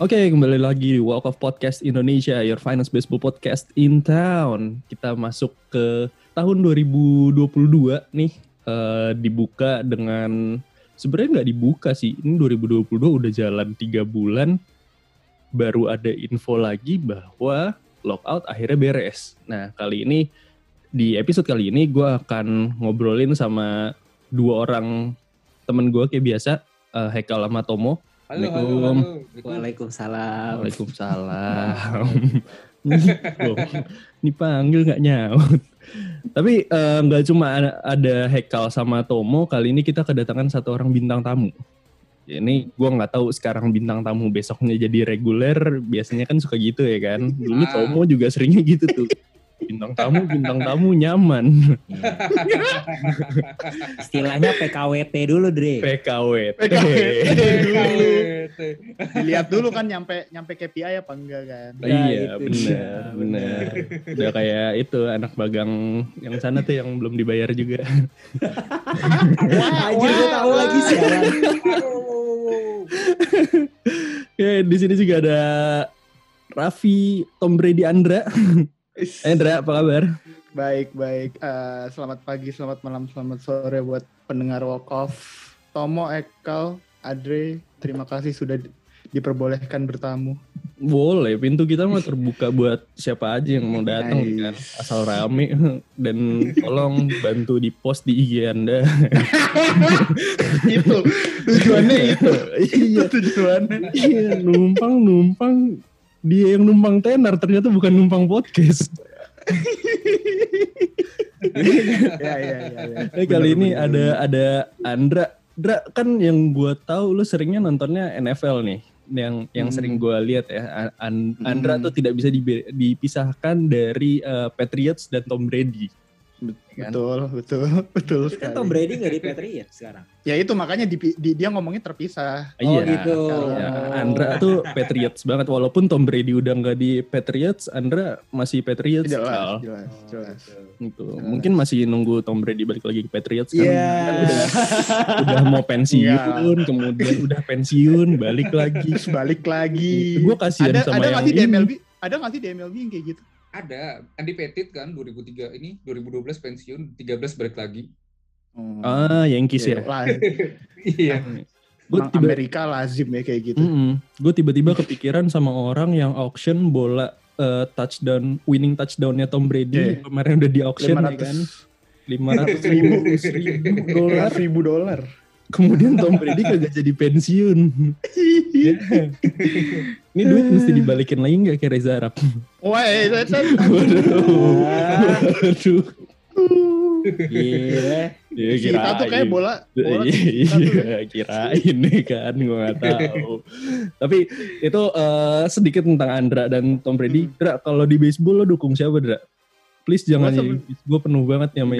Oke, kembali lagi di Walk of Podcast Indonesia, your finance baseball podcast in town. Kita masuk ke tahun 2022 nih, uh, dibuka dengan sebenarnya nggak dibuka sih. Ini 2022 udah jalan tiga bulan, baru ada info lagi bahwa lockout akhirnya beres. Nah, kali ini di episode kali ini gue akan ngobrolin sama dua orang temen gue kayak biasa, uh, Hekal sama Tomo Halo, halo, Assalamualaikum. halo. Waalaikumsalam. Waalaikumsalam. Ini panggil nggak nyaut. Tapi eh, nggak cuma ada, ada Hekal sama Tomo, kali ini kita kedatangan satu orang bintang tamu. Ini gue nggak tahu sekarang bintang tamu besoknya jadi reguler, biasanya kan suka gitu ya kan. Dulu Ah. Tomo juga seringnya gitu tuh. Bintang tamu, bintang tamu nyaman. Istilahnya PKWT dulu, Dre. PKW. PKWT dulu. Dilihat dulu kan nyampe nyampe KPI apa enggak kan. Nah, iya, itu benar, benar. Udah kayak itu anak bagang yang sana tuh yang belum dibayar juga. Anjir, gue tahu lagi sialan. ya, di sini juga ada Raffi Tom Brady Andra. Andra, apa kabar? Baik, baik. Eh, selamat pagi, selamat malam, selamat sore buat pendengar Walk Off. Tomo, Ekal, Adre, terima kasih sudah di- diperbolehkan bertamu. Boleh, pintu kita mah terbuka buat siapa aja yang mau datang Nice. kan. Asal rame dan tolong bantu di post di IG Anda. itu tujuannya itu. iya, Itu tujuannya. iya, numpang numpang dia yang numpang tenar ternyata bukan numpang podcast. ya, ya, ya, ya. Eh, kali Bener, ini bener, ada bener. ada Andra. Andra kan yang gue tahu lu seringnya nontonnya NFL nih. Yang yang Hmm. sering gue lihat ya. An- An- Andra Hmm. tuh tidak bisa dipisahkan dari eh, Patriots dan Tom Brady. Kan? Betul, betul, betul Tapi kan. Tom Brady nggak di Patriots sekarang. Ya itu makanya di, di- dia ngomongnya terpisah. Oh, iya. gitu. Iya, Andra tuh Patriots banget walaupun Tom Brady udah nggak di Patriots, Andra masih Patriots. Jelas, Kal. jelas, jelas. Gitu. Mungkin masih nunggu Tom Brady balik lagi ke Patriots kan. Iya. Kan udah, udah mau pensiun, kemudian udah pensiun, balik lagi. Balik lagi. Gue kasihan ada sama ada yang nggak sih di. MLB? Ada nggak sih di MLB yang kayak gitu? Ada Andy Pettit kan 2003 ini 2012 pensiun, 13 balik lagi. Oh. Ah, Yankees ya. lah, Iya. Gue tiba, Amerika lazim ya kayak gitu. gue tiba-tiba kepikiran sama orang yang auction bola eh, touchdown, winning touchdownnya Tom Brady Iya. kemarin udah di auction ya kan, 500 lima ratus ribu, dolar. ribu dolar. Kemudian Tom Brady kagak jadi pensiun. Ya. Ini duit mesti dibalikin lagi nggak kayak Reza Arab? Wah, itu Waduh, waduh. Gila. Ya, kita tuh kayak bola, bola Iya, ya. iya, kirain nih kan, gue gak tahu. Tapi itu eh, sedikit tentang Andra dan Tom Brady. Hmm. Dra, kalau di baseball lo dukung siapa, Dra? Please jangan Yankees. Gue penuh banget ya sama.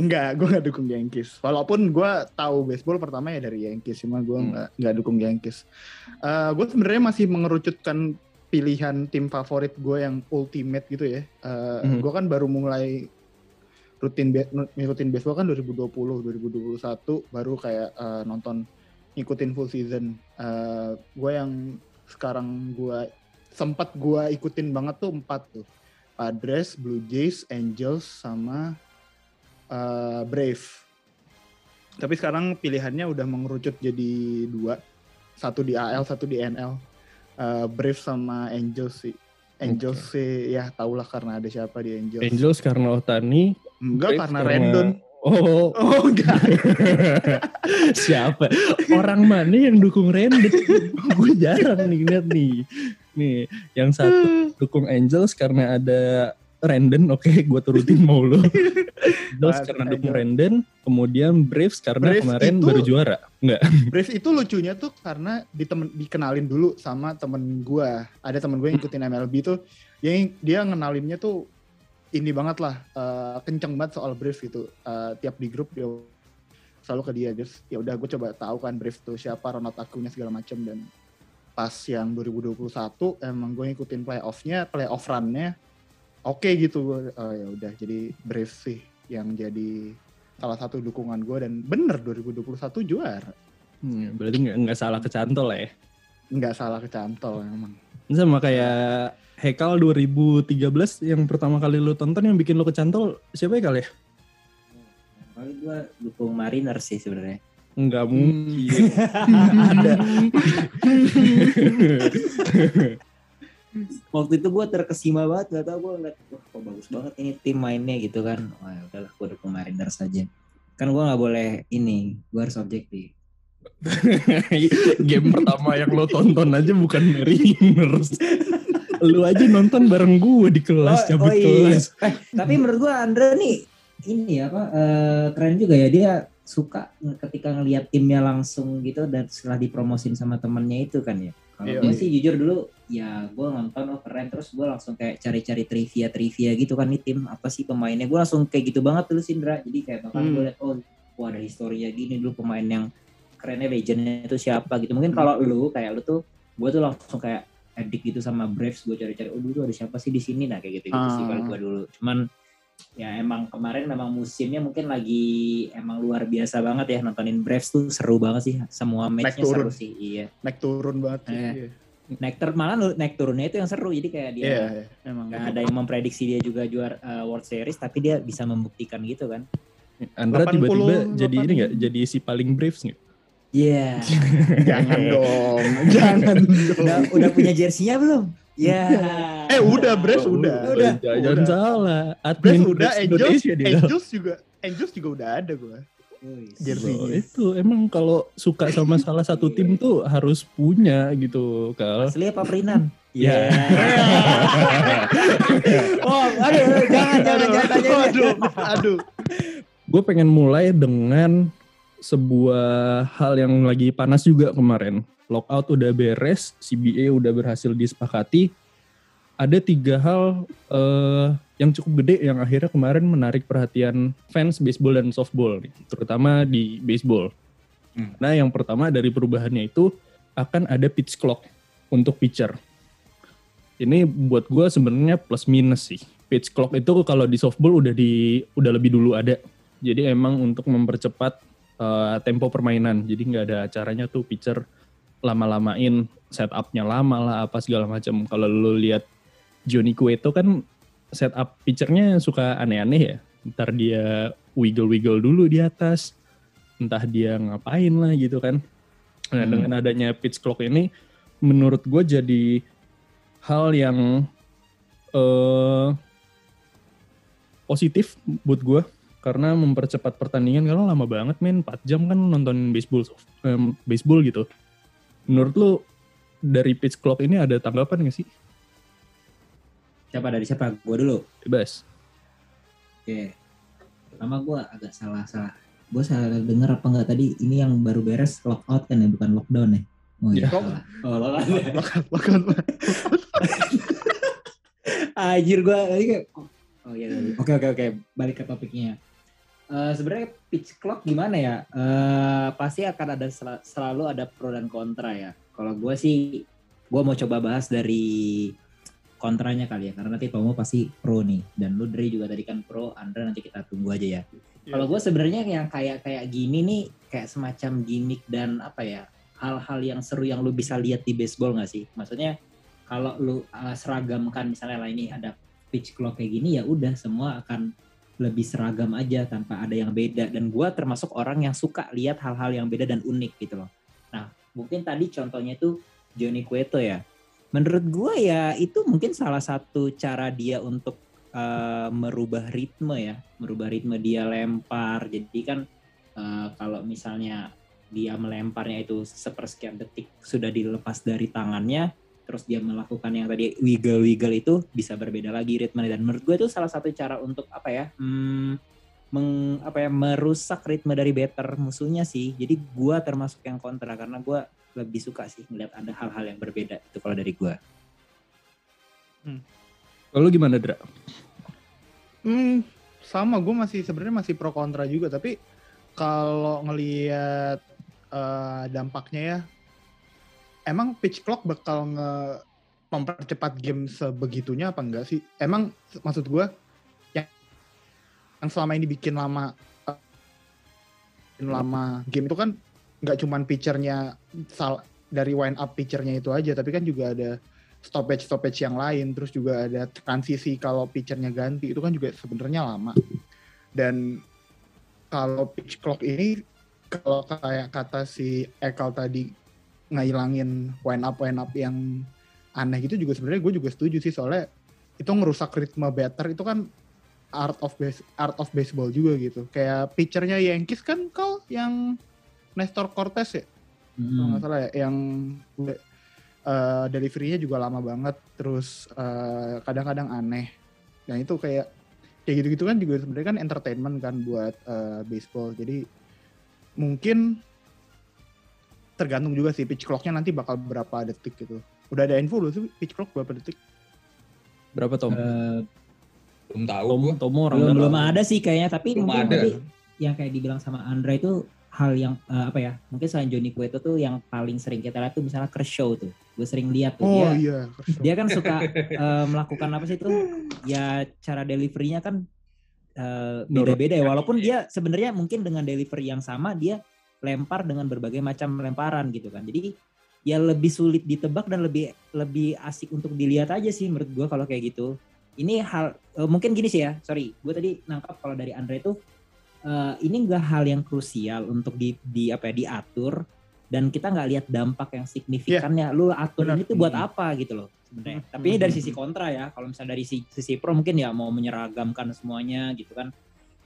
Enggak, gue gak dukung Yankees. Walaupun gue tahu baseball pertama ya dari Yankees, cuma gue Hmm. nggak nggak dukung Yankees. Eh gue sebenarnya masih mengerucutkan pilihan tim favorit gue yang ultimate gitu ya. Eh Hmm. Gue kan baru mulai rutin ngikutin baseball kan 2020, 2021 baru kayak eh, nonton ngikutin full season. Eh gue yang sekarang gue sempat gue ikutin banget tuh empat tuh. Padres, Blue Jays, Angels, sama uh, Brave. Tapi sekarang pilihannya udah mengerucut jadi dua, satu di AL, satu di NL. Uh, Brave sama Angels sih. Angels sih ya tahulah karena ada siapa di Angels. Angels karena Otani. Enggak Braves karena Rendon. Oh, Oh enggak. siapa? Orang mana yang dukung Rendon? gue jarang nih lihat nih. Nih, yang satu dukung Angels karena ada Rendon, oke, gue turutin mau lo. Mas, karena dukung Rendon, kemudian Braves karena Braves kemarin itu- baru juara. Enggak. Brave itu lucunya tuh karena ditemen, dikenalin dulu sama temen gua. Ada temen gue yang ikutin MLB tuh, yang dia ngenalinnya tuh ini banget lah, eh, kenceng banget soal Brave gitu. Eh, tiap di grup dia selalu ke dia, terus ya udah gue coba tahu kan Brave tuh siapa, Ronald Acuña segala macem dan pas yang 2021 emang gue ngikutin playoffnya, playoff run-nya oke gitu gue. Oh ya udah jadi Brave sih yang jadi salah satu dukungan gue dan bener 2021 juara. Hmm, berarti nggak nggak salah kecantol lah ya. nggak salah kecantol emang. Sama kayak Hekal 2013 yang pertama kali lu tonton yang bikin lu kecantol siapa ya kali ya? Kalau gue dukung Mariners sih sebenarnya. Enggak Hmm. mungkin. Ada. Waktu itu gue terkesima banget, gak tau gue ngeliat, wah kok bagus banget ini tim mainnya gitu kan. Wah ya udahlah gue dukung Mariners aja. Kan gue nggak boleh ini, gue harus objektif. Game pertama yang lo tonton aja bukan Mariners. lu aja nonton bareng gue di kelas, cabut kelas. Eh, tapi menurut gua Andra nih ini apa eh, keren juga ya dia suka ketika ngelihat timnya langsung gitu dan setelah dipromosin sama temennya itu kan ya. Kalau Iya. gue sih jujur dulu ya gua nonton oh keren. Terus gua langsung kayak cari-cari trivia trivia gitu kan nih tim apa sih pemainnya. Gua langsung kayak gitu banget dulu Sindra. Jadi kayak bakal Hmm. gue liat oh wah ada historinya gini dulu pemain yang kerennya legendnya itu siapa gitu. Mungkin kalau lu kayak lu tuh gua tuh langsung kayak edik gitu sama Braves. Gue cari-cari oh dulu ada siapa sih di sini? Nah kayak gitu gitu sih Ah. kalau gue dulu. Cuman ya emang kemarin memang musimnya mungkin lagi emang luar biasa banget ya nontonin Braves tuh seru banget sih semua matchnya turun. seru sih iya Naik turun banget sih. Eh. Iya, naik tur malah naik turunnya itu yang seru jadi kayak dia Iya, iya, emang. nggak ada yang memprediksi dia juga juara uh, World Series tapi dia bisa membuktikan gitu kan Andra 80, tiba-tiba jadi ini 80. nggak? Jadi si paling Braves nggak? Iya Jangan dong, jangan dong. udah udah punya jersinya belum ya Eh udah, Braves udah. Udah. Jangan Udah. salah. Admin udah, Braves Angels, Indonesia dia. Angels juga, Angels juga udah ada gue. Jersey. Itu emang kalau suka sama salah satu tim tuh harus punya gitu, Kal. Asli apa Prinan? Ya. oh, aduh, aduh, jangan, jangan, jangan tanya. Aduh, aduh. Gue pengen mulai dengan sebuah hal yang lagi panas juga kemarin. Lockout udah beres, CBA udah berhasil disepakati. Ada tiga hal eh, yang cukup gede yang akhirnya kemarin menarik perhatian fans baseball dan softball, nih, terutama di baseball. Hmm. Nah, yang pertama dari perubahannya itu akan ada pitch clock untuk pitcher. Ini buat gue sebenarnya plus minus sih. Pitch clock itu kalau di softball udah di udah lebih dulu ada. Jadi emang untuk mempercepat eh, tempo permainan. Jadi nggak ada acaranya tuh pitcher lama-lamain setupnya lama lah apa segala macam. Kalau lu lihat Johnny Cueto kan setup pitchernya suka aneh-aneh ya. Ntar dia wiggle-wiggle dulu di atas. Entah dia ngapain lah gitu kan. Nah Hmm. dengan adanya pitch clock ini menurut gue jadi hal yang eh positif buat gue karena mempercepat pertandingan kalau lama banget men 4 jam kan nonton baseball em, baseball gitu menurut lu dari pitch clock ini ada tanggapan gak sih Siapa dari siapa? Gue dulu. bebas Oke. Pertama gue agak salah-salah. Gue salah denger apa enggak tadi? Ini yang baru beres lockout kan ya, bukan lockdown ya? Oh iya. Ya. salah. Oh, lockout. Makan. Anjir gue tadi kayak oh iya iya. oke oke oke balik ke topiknya Eh sebenarnya pitch clock gimana ya? Eh pasti akan ada sel- selalu ada pro dan kontra ya. Kalau gue sih gue mau coba bahas dari kontranya kali ya. Karena nanti Tomo pasti pro nih. Dan lu Dre juga tadi kan pro. Andra nanti kita tunggu aja ya. Kalau gue sebenarnya yang kayak kayak gini nih kayak semacam gimmick dan apa ya hal-hal yang seru yang lu bisa lihat di baseball nggak sih? Maksudnya kalau lu uh, seragamkan misalnya lah ini ada pitch clock kayak gini ya udah semua akan lebih seragam aja tanpa ada yang beda dan gua termasuk orang yang suka lihat hal-hal yang beda dan unik gitu loh. Nah mungkin tadi contohnya itu Johnny Cueto ya. Menurut gua ya itu mungkin salah satu cara dia untuk uh, merubah ritme ya, merubah ritme dia lempar. Jadi kan uh, kalau misalnya dia melemparnya itu sepersekian detik sudah dilepas dari tangannya, terus dia melakukan yang tadi wiggle wiggle itu bisa berbeda lagi ritme dan menurut gue itu salah satu cara untuk apa ya hmm, meng, apa ya merusak ritme dari batter musuhnya sih. Jadi gue termasuk yang kontra karena gue lebih suka sih melihat ada hal-hal yang berbeda itu kalau dari gue. Lalu gimana Dra? Hmm, sama. Gue masih sebenarnya masih pro kontra juga. Tapi kalau ngelihat eh, dampaknya ya emang pitch clock bakal nge mempercepat game sebegitunya apa enggak sih? Emang maksud gue yang yang selama ini bikin lama eh, bikin lama game itu kan nggak cuman pitchernya sal dari wind up pitchernya itu aja, tapi kan juga ada stoppage stoppage yang lain, terus juga ada transisi kalau pitchernya ganti itu kan juga sebenarnya lama. Dan kalau pitch clock ini kalau kayak kata si Ekal tadi ngilangin wind up wind up yang aneh gitu juga sebenarnya gue juga setuju sih. Soalnya itu ngerusak ritme batter. Itu kan art of base art of baseball juga gitu. Kayak pitchernya Yankees kan kau yang Nestor Cortez ya? Kalau Hmm. nggak salah ya yang uh, deliverynya juga lama banget. Terus uh, kadang-kadang aneh. Dan itu kayak kayak gitu-gitu kan juga sebenarnya kan entertainment kan buat uh, baseball. Jadi mungkin tergantung juga sih pitch clocknya nanti bakal berapa detik gitu. Udah ada info belum sih pitch clock berapa detik? Berapa Tom? Eh, Belum tahu Tom. Tomo orang belum belum ada sih kayaknya tapi Belum mungkin ada. tadi yang kayak dibilang sama Andra itu hal yang eh, apa ya mungkin selain Johnny Cueto tuh yang paling sering kita lihat tuh misalnya Kershaw tuh. Gue sering lihat tuh. Oh dia iya Kershaw. dia kan suka eh, melakukan apa sih itu ya cara deliverynya kan eh, beda-beda ya. Walaupun dia sebenarnya mungkin dengan delivery yang sama dia lempar dengan berbagai macam lemparan gitu kan jadi ya lebih sulit ditebak dan lebih lebih asik untuk dilihat aja sih menurut gua kalau kayak gitu ini hal eh, mungkin gini sih ya sorry gue tadi nangkap kalau dari Andre itu eh, ini enggak hal yang krusial untuk di, di apa ya diatur dan kita nggak lihat dampak yang signifikannya lu atur benar. ini tuh buat Hmm. apa gitu loh sebenarnya Hmm. tapi ini dari sisi kontra ya kalau misalnya dari sisi, sisi pro mungkin ya mau menyeragamkan semuanya gitu kan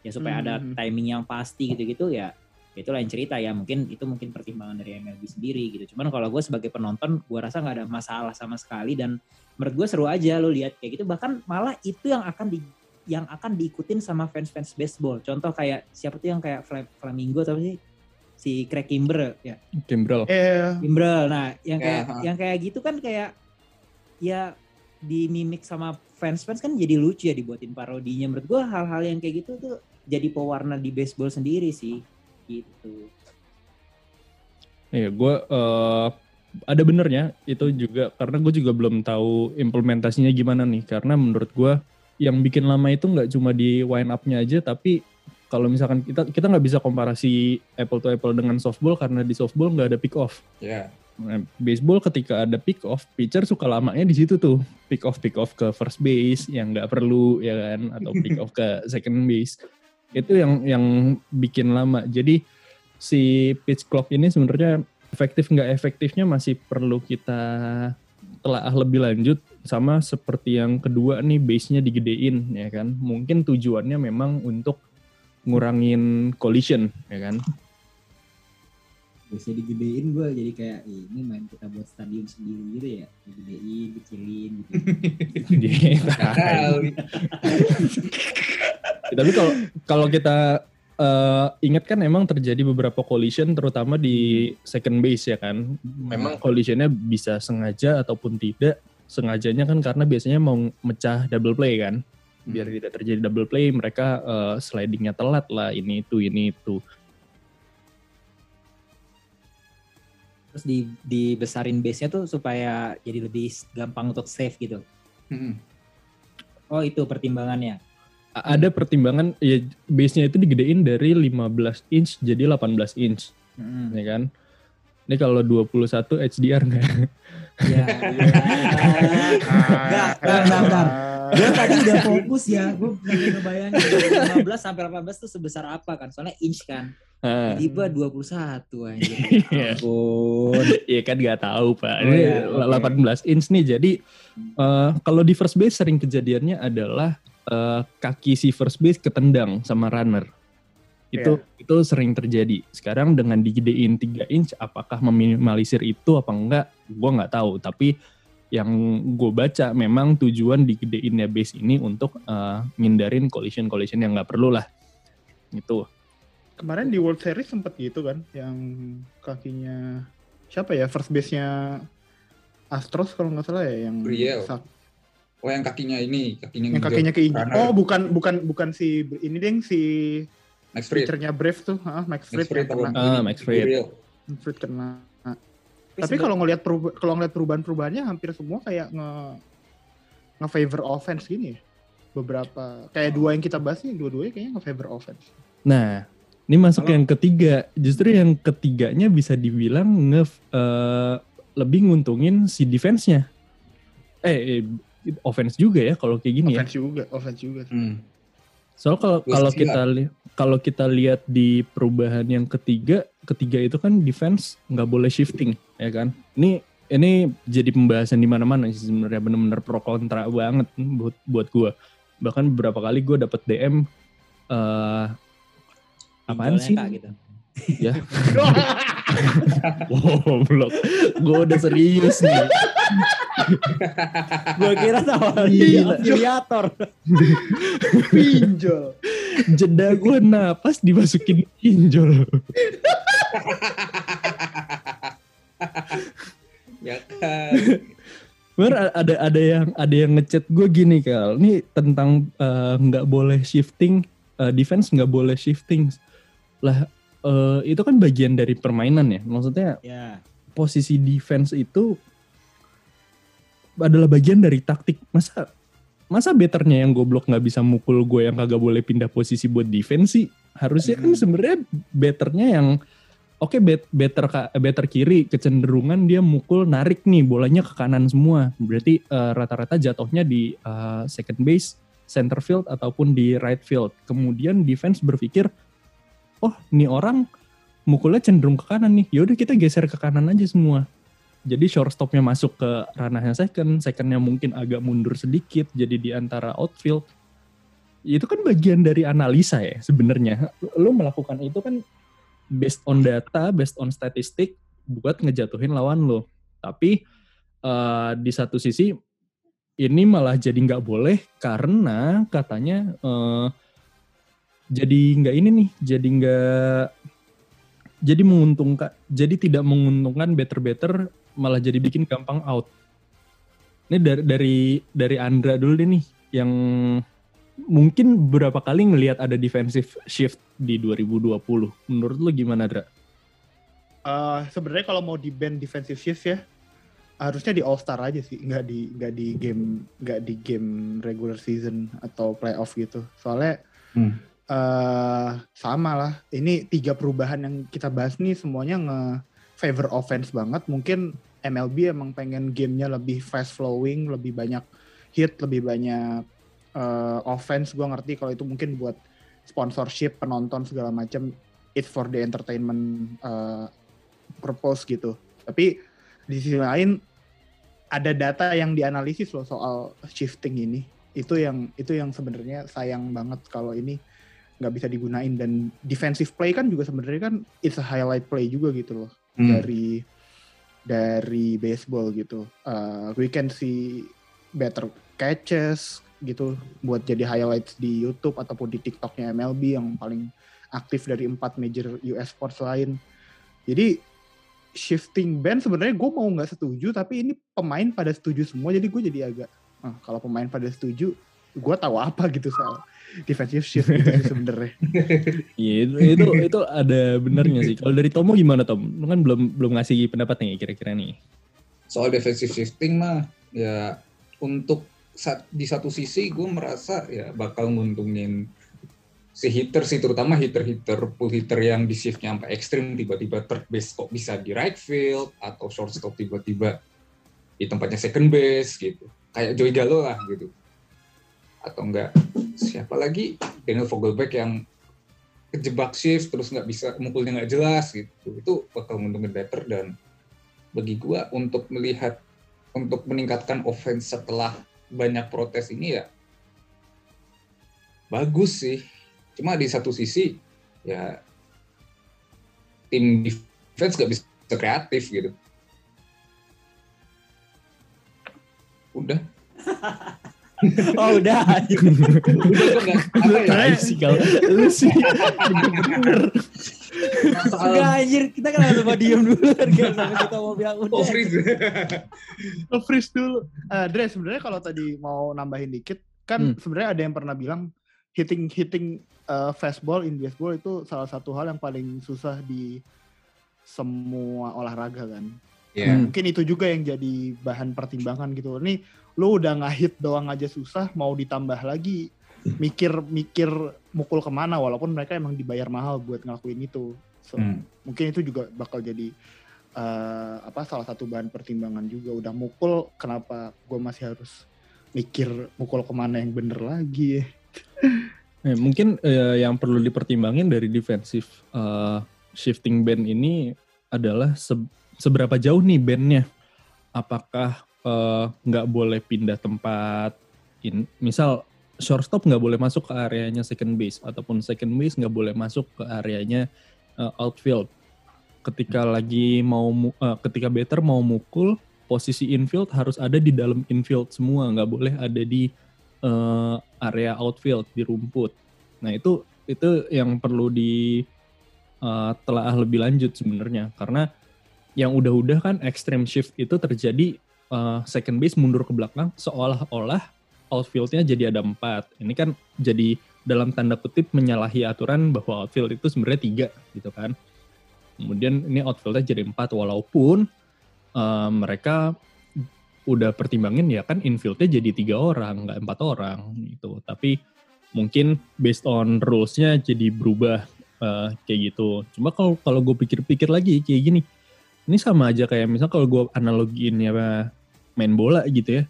ya supaya ada Hmm. timing yang pasti gitu-gitu ya itu lain cerita ya mungkin itu mungkin pertimbangan dari MLB sendiri gitu. Cuman kalau gue sebagai penonton gue rasa nggak ada masalah sama sekali dan menurut gue seru aja lo lihat kayak gitu. Bahkan malah itu yang akan di yang akan diikutin sama fans-fans baseball. Contoh kayak siapa tuh yang kayak Flam- Flamingo atau sih? Si Craig Kimbrel ya. Kimbrel. eh Kimbrel nah yang Ya, kayak ha. yang kayak gitu kan kayak ya di mimik sama fans-fans kan jadi lucu ya dibuatin parodinya. Menurut gue hal-hal yang kayak gitu tuh jadi pewarna di baseball sendiri sih gitu Iya, gue eh, ada benernya itu juga karena gue juga belum tahu implementasinya gimana nih. Karena menurut gue yang bikin lama itu nggak cuma di wind up-nya aja, tapi kalau misalkan kita kita nggak bisa komparasi apple to apple dengan softball karena di softball nggak ada pick off. Ya. Nah, baseball ketika ada pick off, pitcher suka lamanya di situ tuh. Pick off pick off ke first base yang nggak perlu ya kan atau pick off ke second base. Itu yang yang bikin lama. Jadi si pitch clock ini sebenarnya efektif nggak efektifnya masih perlu kita telaah lebih lanjut sama seperti yang kedua nih base-nya digedein ya kan. Mungkin tujuannya memang untuk ngurangin collision ya kan. biasanya digedein gue jadi kayak "Ih, ini main kita buat stadion sendiri gitu ya digedein kecilin gitu. Tapi kalau kalau kita eh, ingat kan emang terjadi beberapa collision terutama di second base ya kan. Memang collisionnya bisa sengaja ataupun tidak. Sengajanya kan karena biasanya mau mecah double play kan. Biar tidak terjadi double play mereka eh, slidingnya telat lah ini itu ini itu. terus di dibesarin base nya tuh supaya jadi lebih gampang untuk save gitu Hmm. oh itu pertimbangannya Ada pertimbangan ya base-nya itu digedein dari 15 inch jadi 18 inch Mm-mm. ya kan. Ini kalau 21 HDR nggak? ya Enggak, enggak, enggak, enggak. gue tadi udah fokus ya gue lagi ngebayangin 15 sampai 18 tuh sebesar apa kan soalnya inch kan tiba 21 anjir Iya. ampun Iya kan nggak tahu pak. Oh, Ini iya, oke. 18 inch nih. Jadi eh, kalau di first base sering kejadiannya adalah eh, kaki si first base ketendang sama runner. Itu itu sering terjadi. Sekarang dengan digedein 3 inch, apakah meminimalisir itu apa enggak? Gue nggak tahu. Tapi yang gue baca memang tujuan digedeinnya base ini untuk eh, ngindarin collision collision yang nggak perlu lah. Gitu. Kemarin di World Series sempet gitu kan, yang kakinya siapa ya first base-nya Astros kalau nggak salah ya yang sak- Oh yang kakinya ini, kakinya yang kakinya keinjek. runner. Oh bukan bukan bukan si ini deng si Max Fried. Brave tuh, ah, Max Fried, Max Fried kena. Ah, Max Fried. Max Fried kena. Tapi kalau ngelihat kalau ngelihat perubahan-perubahannya hampir semua kayak nge nge favor offense gini ya. Beberapa kayak dua yang kita bahas nih, dua-duanya kayaknya nge favor offense. Nah, ini masuk Kalau- yang ketiga. Justru yang ketiganya bisa dibilang nge eh, lebih nguntungin si defense-nya. Eh, eh, offense juga ya kalau kayak gini ya. Offense juga, offense juga. Hmm. Soal kalau kalau kita kalau kita lihat di perubahan yang ketiga, ketiga itu kan defense nggak boleh shifting, ya kan? Ini ini jadi pembahasan di mana-mana sih sebenarnya bener-bener pro kontra banget buat buat gue. Bahkan beberapa kali gue dapet DM eh apaan sih? Kak, gitu. Ya. wow, blok. Gue udah serius nih. Gua kira sama afiliator. Pinjol. Jeda gue napas dimasukin pinjol. ya kan. Bener ada ada yang ada yang ngechat gue gini kal, ini tentang eh, nggak boleh shifting eh, defense nggak boleh shifting lah eh, itu kan bagian dari permainan ya, maksudnya Ya. posisi defense itu adalah bagian dari taktik. Masa masa betternya yang goblok nggak bisa mukul gue yang kagak boleh pindah posisi buat defense sih? Harusnya kan Hmm. sebenarnya betternya yang oke bet, better ka- better kiri kecenderungan dia mukul narik nih bolanya ke kanan semua. Berarti eh, rata-rata jatuhnya di eh, second base center field ataupun di right field. Kemudian defense berpikir oh ini orang mukulnya cenderung ke kanan nih. Yaudah kita geser ke kanan aja semua. Jadi shortstopnya masuk ke ranahnya second secondnya mungkin agak mundur sedikit jadi di antara outfield. Itu kan bagian dari analisa ya sebenarnya. Lo melakukan itu kan based on data based on statistik buat ngejatuhin lawan lo tapi eh, di satu sisi ini malah jadi nggak boleh karena katanya eh, jadi nggak ini nih jadi nggak jadi menguntungkan jadi tidak menguntungkan better better malah jadi bikin gampang out ini dari dari dari Andra dulu deh nih yang mungkin berapa kali ngelihat ada defensive shift di 2020 menurut lu gimana Dra? Eh, sebenarnya kalau mau di band defensive shift ya harusnya di All Star aja sih, nggak di nggak di game nggak di game regular season atau playoff gitu. Soalnya Hmm. Eh sama lah. Ini tiga perubahan yang kita bahas nih semuanya nge favor offense banget. Mungkin MLB emang pengen gamenya lebih fast flowing, lebih banyak hit, lebih banyak eh, offense. Gue ngerti kalau itu mungkin buat sponsorship, penonton segala macam. It's for the entertainment eh, purpose gitu. Tapi di sisi lain ada data yang dianalisis loh soal shifting ini. Itu yang itu yang sebenarnya sayang banget kalau ini nggak bisa digunain dan defensive play kan juga sebenarnya kan it's a highlight play juga gitu loh Hmm. dari dari baseball gitu. Uh, we can see better catches gitu buat jadi highlights di YouTube ataupun di TikToknya MLB yang paling aktif dari empat major US sports lain. Jadi shifting band sebenarnya gue mau nggak setuju tapi ini pemain pada setuju semua jadi gue jadi agak ah, kalau pemain pada setuju gue tahu apa gitu soal defensive shift gitu sih sebenarnya. Iya itu, itu itu ada benernya sih. Kalau dari Tomo gimana Tom? Lu kan belum belum ngasih pendapat nih kira-kira nih. Soal defensive shifting mah ya untuk sa- di satu sisi gue merasa ya bakal nguntungin si hitter sih terutama hitter-hitter pull hitter yang di shiftnya sampai ekstrim tiba-tiba third base kok bisa di right field atau shortstop tiba-tiba di tempatnya second base gitu kayak Joey Gallo lah gitu atau enggak siapa lagi? Daniel Vogelback yang kejebak shift terus nggak bisa mukulnya nggak jelas gitu. Itu bakal nguntungin better dan bagi gua untuk melihat untuk meningkatkan offense setelah banyak protes ini ya bagus sih. Cuma di satu sisi ya tim defense nggak bisa kreatif gitu. Udah Oh udah. udah gua nggak apa ya sih kalau lu sih Enggak anjir, kita kan harus coba diem dulu kan guys sampai kita mau bilang udah. oh, freeze. Nge-freeze dulu. Eh, Dre, sebenarnya kalau tadi mau nambahin dikit, kan Hmm. sebenarnya ada yang pernah bilang hitting hitting eh, fastball in baseball itu salah satu hal yang paling susah di semua olahraga kan. ya Hmm. Mungkin itu juga yang jadi bahan pertimbangan gitu. Nih, lu udah nggak-hit doang aja susah, mau ditambah lagi mikir-mikir mukul ke mana walaupun mereka emang dibayar mahal buat ngelakuin itu. So, Hmm. mungkin itu juga bakal jadi eh, apa salah satu bahan pertimbangan juga udah mukul kenapa gue masih harus mikir mukul ke mana yang bener lagi Eh, mungkin eh, yang perlu dipertimbangin dari defensive eh, shifting band ini adalah se- seberapa jauh nih bandnya. Apakah eh, nggak boleh pindah tempat? In, misal shortstop nggak boleh masuk ke areanya second base ataupun second base nggak boleh masuk ke areanya eh, outfield. Ketika lagi mau eh, ketika batter mau mukul posisi infield harus ada di dalam infield semua nggak boleh ada di eh, area outfield di rumput. Nah itu itu yang perlu di eh, telaah lebih lanjut sebenarnya karena yang udah-udah kan extreme shift itu terjadi eh, second base mundur ke belakang seolah-olah outfieldnya jadi ada empat. Ini kan jadi dalam tanda kutip menyalahi aturan bahwa outfield itu sebenarnya tiga gitu kan. Kemudian ini outfieldnya jadi empat walaupun eh, mereka udah pertimbangin ya kan infieldnya jadi tiga orang nggak empat orang gitu tapi mungkin based on rules-nya jadi berubah eh, kayak gitu cuma kalau kalau gue pikir-pikir lagi kayak gini ini sama aja kayak misal kalau gue analogiin ya main bola gitu ya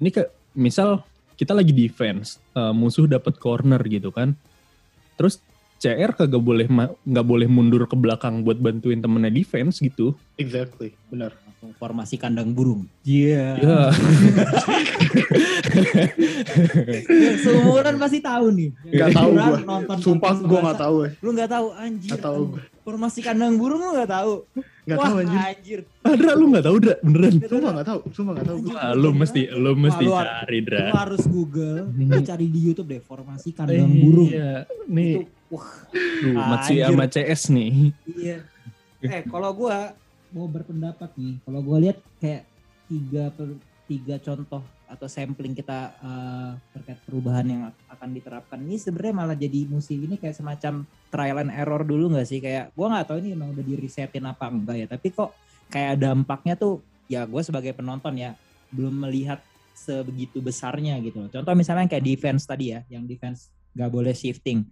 ini kayak misal kita lagi defense eh, musuh dapat corner gitu kan terus CR kagak boleh nggak boleh mundur ke belakang buat bantuin temennya defense gitu exactly benar formasi kandang burung. Iya. ya Seumuran pasti tahu nih. Nggak tahu. Nonton sumpah gue nggak tahu ya Lu nggak tahu anjir. Nggak tahu Formasi kandang burung lu nggak tahu. Nggak Wah, tahu anjir anjir. Adra lu nggak tahu Dra beneran sumpah nggak tahu sumpah nggak tahu Wah, lu mesti lu mesti Wah, lu- cari Dra Lu harus Google, Hmm. lu cari di YouTube deh formasi kandang burung. Iya, nih Itu wah, Duh, Matsi Anjir. sama CS nih. iya. Eh, kalau gua mau berpendapat nih, kalau gua lihat kayak tiga per, tiga contoh atau sampling kita eh, terkait perubahan yang akan diterapkan ini sebenarnya malah jadi musim ini kayak semacam trial and error dulu nggak sih kayak gua nggak tahu ini emang udah di resetin apa enggak ya tapi kok kayak dampaknya tuh ya gue sebagai penonton ya belum melihat sebegitu besarnya gitu. Contoh misalnya kayak defense tadi ya, yang defense nggak boleh shifting.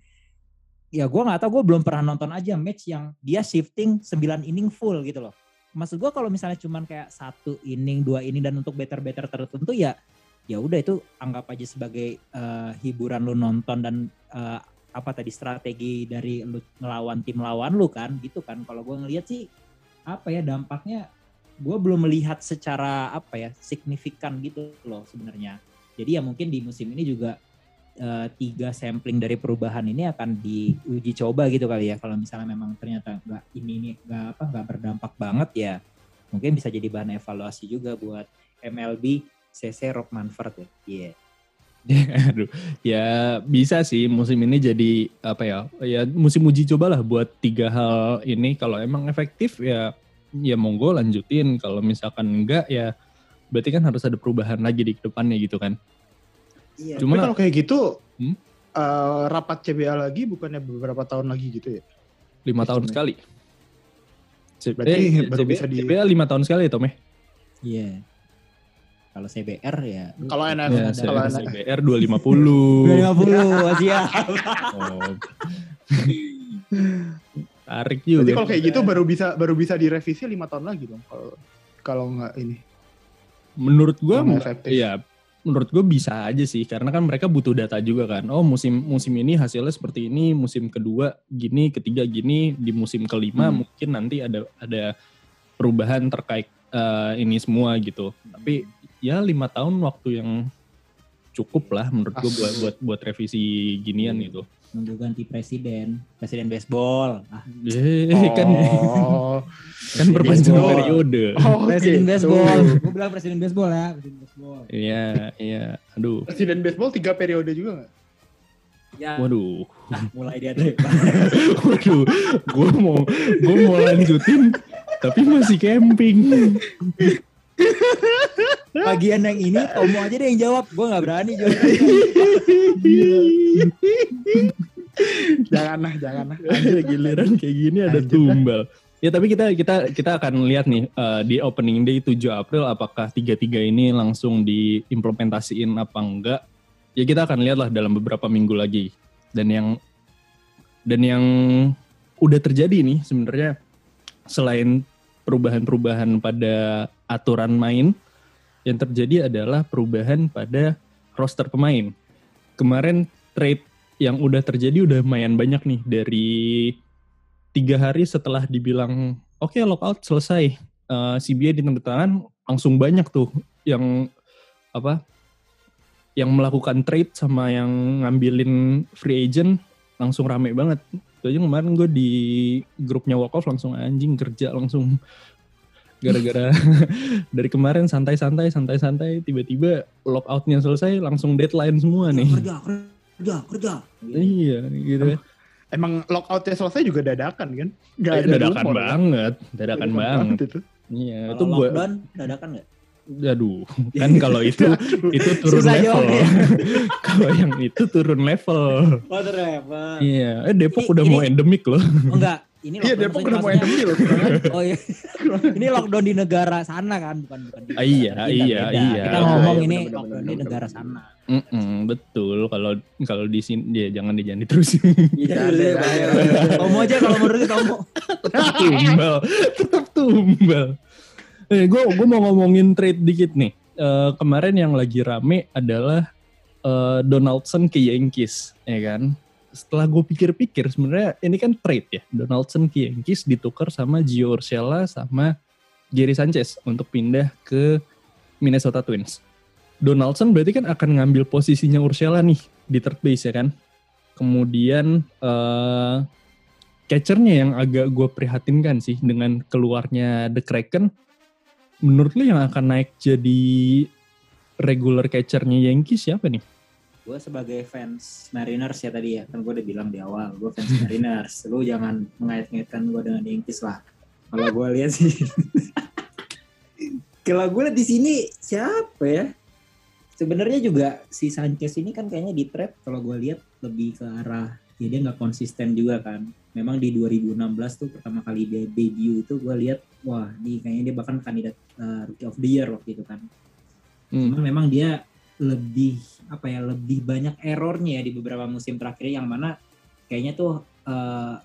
Ya gue nggak tahu, gue belum pernah nonton aja match yang dia shifting 9 inning full gitu loh. Maksud gue kalau misalnya cuman kayak satu inning, dua inning dan untuk better-better tertentu ya ya udah itu anggap aja sebagai eh, hiburan lu nonton dan eh, apa tadi strategi dari lu ngelawan tim lawan lu kan gitu kan. Kalau gue ngelihat sih apa ya dampaknya gue belum melihat secara apa ya signifikan gitu loh sebenarnya. Jadi ya mungkin di musim ini juga eh, tiga sampling dari perubahan ini akan diuji coba gitu kali ya. Kalau misalnya memang ternyata nggak ini ini nggak apa nggak berdampak banget ya, mungkin bisa jadi bahan evaluasi juga buat MLB CC Rock Manfred ya. Iya. Aduh, ya bisa sih musim ini jadi apa ya? Ya musim uji cobalah buat tiga hal ini. Kalau emang efektif ya ya monggo lanjutin. Kalau misalkan enggak ya berarti kan harus ada perubahan lagi di depannya gitu kan. Iya. Cuma- kalau kayak gitu Hmm? eh, rapat CBA lagi bukannya beberapa tahun lagi gitu ya Lima tahun sekali. Berarti eh, baru CBA bisa di- CBA lima tahun sekali ya Tom ya? Iya. Kalau CBR ya. Kalau NF Ya, ada- kalau CBR 250. 250 siap. Oh. Tarik juga. kalau kayak gitu baru bisa baru bisa direvisi lima tahun lagi dong kalau kalau nggak ini Menurut gua. Iya, menurut gue bisa aja sih karena kan mereka butuh data juga kan. Oh musim musim ini hasilnya seperti ini, musim kedua gini, ketiga gini, di musim kelima Hmm. mungkin nanti ada ada perubahan terkait eh, ini semua gitu. Tapi ya lima tahun waktu yang cukup lah menurut gue buat buat buat revisi ginian Hmm. gitu. Nunggu ganti presiden, presiden baseball. Ah, Eh, kan oh, kan perpanjangan baseball. periode. oh presiden gitu. baseball. Gue bilang presiden baseball ya, presiden baseball. Iya, iya. Aduh. Presiden baseball tiga periode juga nggak? Ya, Waduh. mulai dia deh. Waduh, gue mau gue mau lanjutin tapi masih camping. Bagian yang ini Tomo aja deh yang jawab. Gue nggak berani jawab. jangan lah, jangan lah. Ada giliran kayak gini ada Lanjut, tumbal. Ya tapi kita kita kita akan lihat nih eh, di opening day 7 April apakah tiga-tiga ini langsung diimplementasiin apa enggak. Ya kita akan lihat lah dalam beberapa minggu lagi. Dan yang dan yang udah terjadi nih sebenarnya selain perubahan-perubahan pada aturan main. Yang terjadi adalah perubahan pada roster pemain. Kemarin trade yang udah terjadi udah lumayan banyak nih dari tiga hari setelah dibilang oke lockout selesai uh, CBA ditandatangan langsung banyak tuh yang apa yang melakukan trade sama yang ngambilin free agent langsung rame banget. Itu aja kemarin gue di grupnya Walk Off langsung anjing kerja langsung gara-gara dari kemarin santai-santai santai-santai tiba-tiba lockoutnya selesai langsung deadline semua nih. Kerja, kerja, kerja. Iya gitu. Emang lockoutnya selesai juga dadakan kan? Gak ada dadakan rumor, kan? banget, dadakan banget. itu. Iya, itu gue lockdown dadakan nggak? aduh, kan kalau itu itu turun Susah level. jawabnya. kalau yang itu turun level. Oh ternyata. Iya, eh Depok Ini- udah mau endemik loh. Oh enggak, ini Iya, Depok udah mau endemi loh. Oh iya. ini lockdown di negara sana kan, bukan bukan di Ah, iya, kita, iya, beda. iya. Kita ngomong Iya, ini benar, lockdown benar, di negara benar. sana. Mm-mm, betul. Kalau kalau di sini dia jangan jangan. Iya, Ada, iya, bahaya. ada. Tomo aja kalau menurut Tomo. tetap tumbal, tetap tumbal. Eh, gue gue mau ngomongin trade dikit nih. Eh, kemarin yang lagi rame adalah eh, Donaldson ke Yankees, ya kan? Setelah gue pikir-pikir, sebenarnya ini kan trade ya. Donaldson ke Yankees ditukar sama Gio Urshela sama Gary Sanchez untuk pindah ke Minnesota Twins. Donaldson berarti kan akan ngambil posisinya Urshela nih di third base ya kan. Kemudian eh catchernya yang agak gue prihatinkan sih dengan keluarnya The Kraken. Menurut lu yang akan naik jadi regular catchernya Yankees siapa nih? Gue sebagai fans Mariners ya tadi ya, kan gue udah bilang di awal, gue fans Mariners. Lu jangan mengait-ngaitkan gue dengan Yankees lah. Kalau gue lihat sih, kalau gue lihat di sini siapa ya? Sebenarnya juga si Sanchez ini kan kayaknya di trap kalau gue lihat lebih ke arah ya dia nggak konsisten juga kan. Memang di 2016 tuh pertama kali dia debut itu gue lihat wah ini kayaknya dia bahkan kandidat uh, rookie of the year waktu itu kan. Hmm. Cuman memang dia lebih apa ya lebih banyak errornya ya di beberapa musim terakhir yang mana kayaknya tuh eh,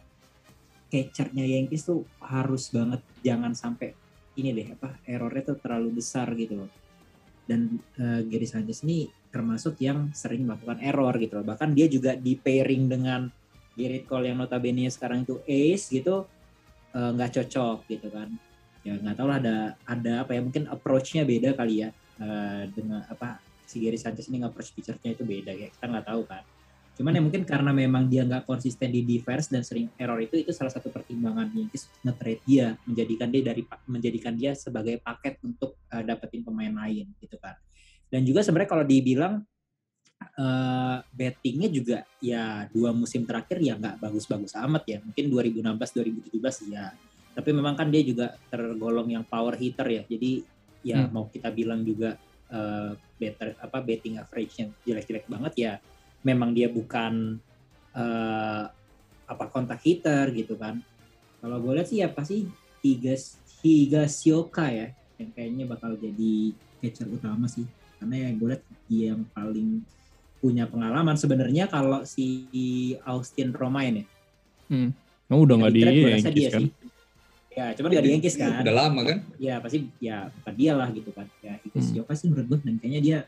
catchernya Yankees tuh harus banget jangan sampai ini deh apa errornya tuh terlalu besar gitu loh. Dan eh, Gary Sanchez ini termasuk yang sering melakukan error gitu loh. Bahkan dia juga di pairing dengan Gerrit Cole yang notabene sekarang itu ace gitu eh, nggak cocok gitu kan. Ya nggak tahu lah ada ada apa ya mungkin approach-nya beda kali ya eh, dengan apa si Gary Sanchez ini nge-approach pitchernya itu beda ya kita nggak tahu kan cuman ya mungkin karena memang dia nggak konsisten di defense dan sering error itu itu salah satu pertimbangan Yankees nge-trade dia menjadikan dia dari menjadikan dia sebagai paket untuk eh, dapetin pemain lain gitu kan dan juga sebenarnya kalau dibilang eh, bettingnya juga ya dua musim terakhir ya nggak bagus-bagus amat ya. Mungkin 2016 2017 ya tapi memang kan dia juga tergolong yang power hitter ya. Jadi ya Hmm. mau kita bilang juga eh, better apa betting average-nya jelek-jelek banget ya memang dia bukan eh, apa kontak hitter gitu kan. Kalau gue lihat sih ya pasti Higas Higasioka ya yang kayaknya bakal jadi catcher utama sih. Karena yang gue lihat dia yang paling punya pengalaman. Sebenarnya kalau si Austin Romain ya Oh, udah nggak di rasa Yankees dia kan? sih ya cuman nggak di Yankees kan Udah lama kan? ya pasti ya bukan dia lah gitu kan ya Higasioka sih menurut gue dan kayaknya dia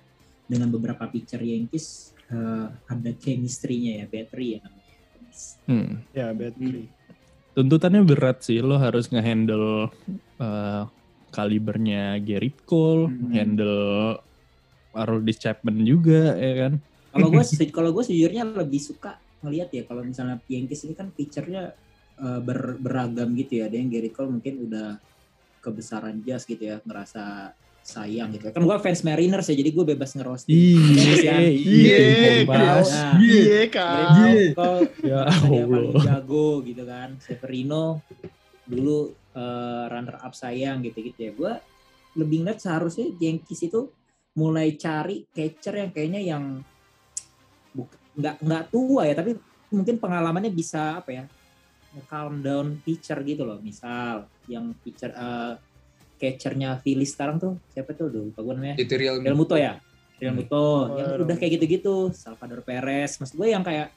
dengan beberapa pitcher Yankees eh, ada chemistry-nya ya battery ya namanya Hmm. Ya, battery. Tuntutannya berat sih, lo harus ngehandle uh, kalibernya Gerrit Cole, Hmm. handle Aroldis Chapman juga, ya kan? kalau gue kalau gue sejujurnya lebih suka ngelihat ya kalau misalnya Yankees ini kan pitchernya eh, ber- beragam gitu ya. Ada yang Gary Cole mungkin udah kebesaran jas gitu ya ngerasa sayang gitu kan gue fans Mariners ya jadi gue bebas ngerosting Iya, Iya, iya, iya, Iya, Gary Kak. Cole Ya dia paling Allah. jago gitu kan. Severino dulu eh, runner up sayang gitu-gitu ya. Gue lebih ngeliat seharusnya Yankees itu mulai cari catcher yang kayaknya yang nggak nggak tua ya tapi mungkin pengalamannya bisa apa ya calm down pitcher gitu loh misal yang pitcher eh, catchernya Phillies sekarang tuh siapa tuh Duh, lupa gue namanya Itu real Real Muto ya Real Muto Oh, yang Real udah kayak gitu-gitu Salvador Perez maksud gue yang kayak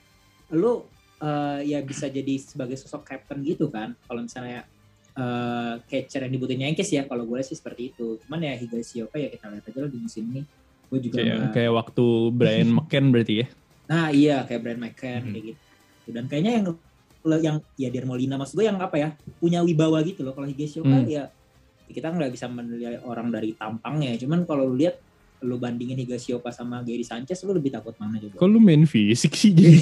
lu eh, ya bisa jadi sebagai sosok captain gitu kan kalau misalnya eh, catcher yang dibutuhin Yankees ya kalau gue sih seperti itu. Cuman ya Higashioka ya kita lihat aja lah di musim ini. Gue juga Kayak, nggak- kayak waktu Brian McCann berarti ya. Nah iya kayak Brian McCann Mhm. kayak gitu. Dan kayaknya yang yang ya Dier Molina maksud gue yang apa ya punya wibawa gitu loh. Kalau Higashioka Hmm. ya kita nggak bisa menilai orang dari tampangnya. Cuman kalau lu lihat lu bandingin Higashioka sama Gary Sanchez lu lebih takut mana coba? Kok lu main fisik sih jadi?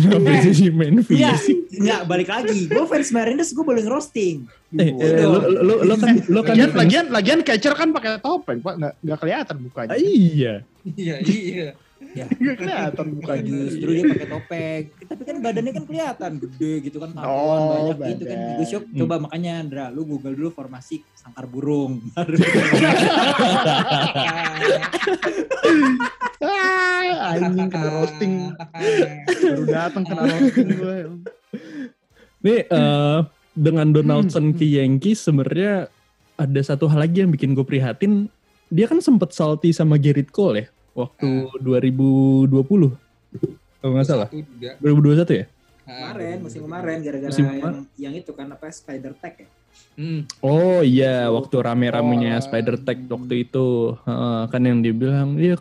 Kenapa jadi main Iya, fisik? nggak balik lagi. Gue fans Mariners gue boleh roasting. Eh, eh, lo, lo, lo kan lo kan lagian, lagian, lagian catcher kan pakai topeng, Pak. Nggak, nggak kelihatan mukanya. Ah, iya. Iya, iya. Nggak kelihatan mukanya. Justru dia pakai topeng. Tapi kan badannya kan kelihatan gede gitu kan, tatoan Oh, banyak gitu kan. badan. Gue shock. Hmm. Coba makanya Andra, lu google dulu formasi sangkar burung. Ah, anjing kena roasting. Baru datang kena roasting gue. Nih eh, dengan Donaldson Hmm. ke Yankees sebenarnya ada satu hal lagi yang bikin gue prihatin. Dia kan sempet salty sama Gerrit Cole ya waktu 2020. Kalau nggak salah. Satu juga. 2021 ya? kemarin, musim kemarin gara-gara Musim yang, yang itu kan apa Spider Tag ya. Hmm. Oh iya, waktu rame-ramenya Oh. Spider Tag waktu itu, Heeh, kan yang dia bilang dia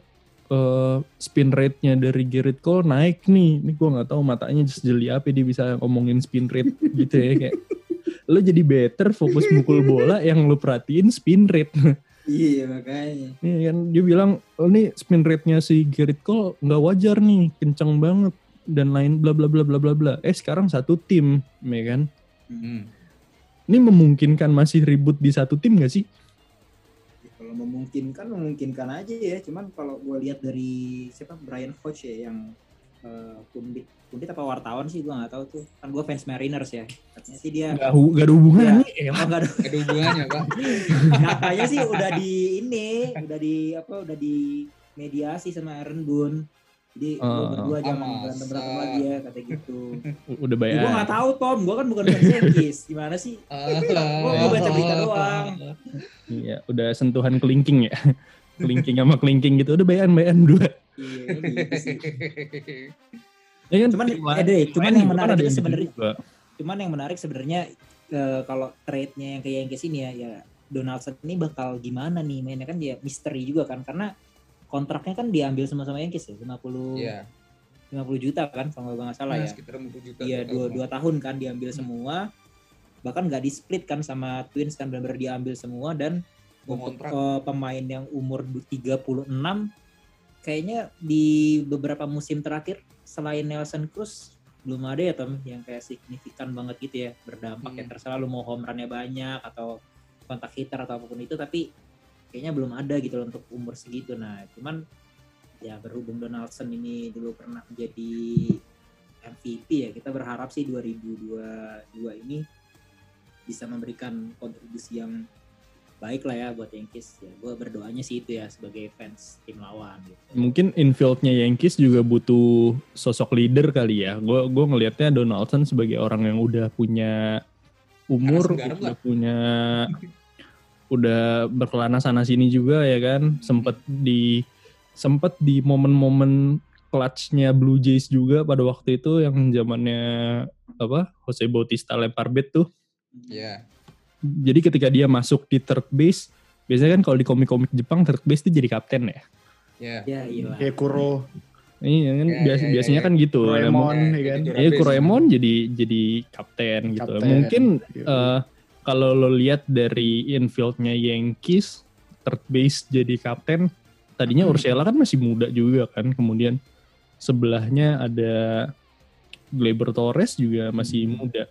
eh, spin rate-nya dari Gerrit Cole naik nih. Ini gue nggak tahu matanya jeli apa dia bisa ngomongin spin rate gitu ya kayak. Lo jadi better fokus mukul bola yang lo perhatiin spin rate. Iya makanya. Nih kan dia bilang, oh nih spin rate-nya si Gerrit Cole nggak wajar nih, kencang banget dan lain bla bla bla bla bla bla. Eh sekarang satu tim, ya kan? Hmm. Ini memungkinkan masih ribut di satu tim gak sih? Ya, kalau memungkinkan memungkinkan aja ya. Cuman kalau gue lihat dari siapa Brian Hodge ya yang eh, pundit pundit apa wartawan sih gue nggak tahu tuh. Kan gue fans Mariners ya. Katanya sih dia Gak, hu- gak ada hubungan Iya. nih. elah. Oh, nggak ada Ada hubungannya, Pak. katanya sih udah di ini udah di apa udah di mediasi sama Aaron Boone jadi lu Oh. berdua Ah, jangan berantem berantem lagi ya kata gitu Udah ya, bayar. gue nggak tahu Tom gue kan bukan fans Yankees gimana sih Gua- gua baca berita doang. Iya, udah sentuhan kelingking ya. kelingking sama kelingking gitu. Udah bayan bayan dua. iya gitu sih Ya kan, Cuman, eh, deh, tim cuman yang menarik ada yang sebenarnya- juga. cuman yang menarik sebenarnya eh, kalau trade-nya yang ke Yankees ini ya ya Donaldson ini bakal gimana nih mainnya kan dia misteri juga kan karena kontraknya kan diambil sama-sama Yankees ya 50 Iya. 50 juta kan kalau nggak salah Nah, ya sekitar 50 juta. Iya dua, dua tahun kan diambil semua bahkan nggak di split kan sama Twins kan benar-benar diambil semua dan untuk eh, pemain yang umur du- 36 kayaknya di beberapa musim terakhir selain Nelson Cruz belum ada ya Tom yang kayak signifikan banget gitu ya berdampak ya Hmm. terserah lu mau home run-nya banyak atau kontak hitter atau apa pun itu tapi kayaknya belum ada gitu loh untuk umur segitu nah cuman ya berhubung Donaldson ini dulu pernah menjadi MVP ya kita berharap sih 2022 ini bisa memberikan kontribusi yang baik lah ya buat Yankees ya gue berdoanya sih itu ya sebagai fans tim lawan gitu Mungkin infieldnya Yankees juga butuh sosok leader kali ya. Gue gue ngelihatnya Donaldson sebagai orang yang udah punya umur, udah punya udah berkelana sana sini juga ya kan. Sempet di sempet di momen-momen clutchnya Blue Jays juga pada waktu itu yang zamannya apa Jose Bautista lempar bat tuh. Iya. Jadi ketika dia masuk di third base, biasanya kan kalau di komik-komik Jepang third base itu jadi kapten ya. Iya. ya iya Kayak Kuro, Iya kan Ya, bias- ya, ya, biasanya ya. kan gitu. Doraemon, Eh, ya kan? Iya. Kuroemon jadi jadi kapten gitu. Mungkin Iya. eh, kalau lo lihat dari infieldnya Yankees, third base jadi kapten. Tadinya Hmm. Urshela kan masih muda juga kan. Kemudian sebelahnya ada Gleyber Torres juga masih Hmm. muda.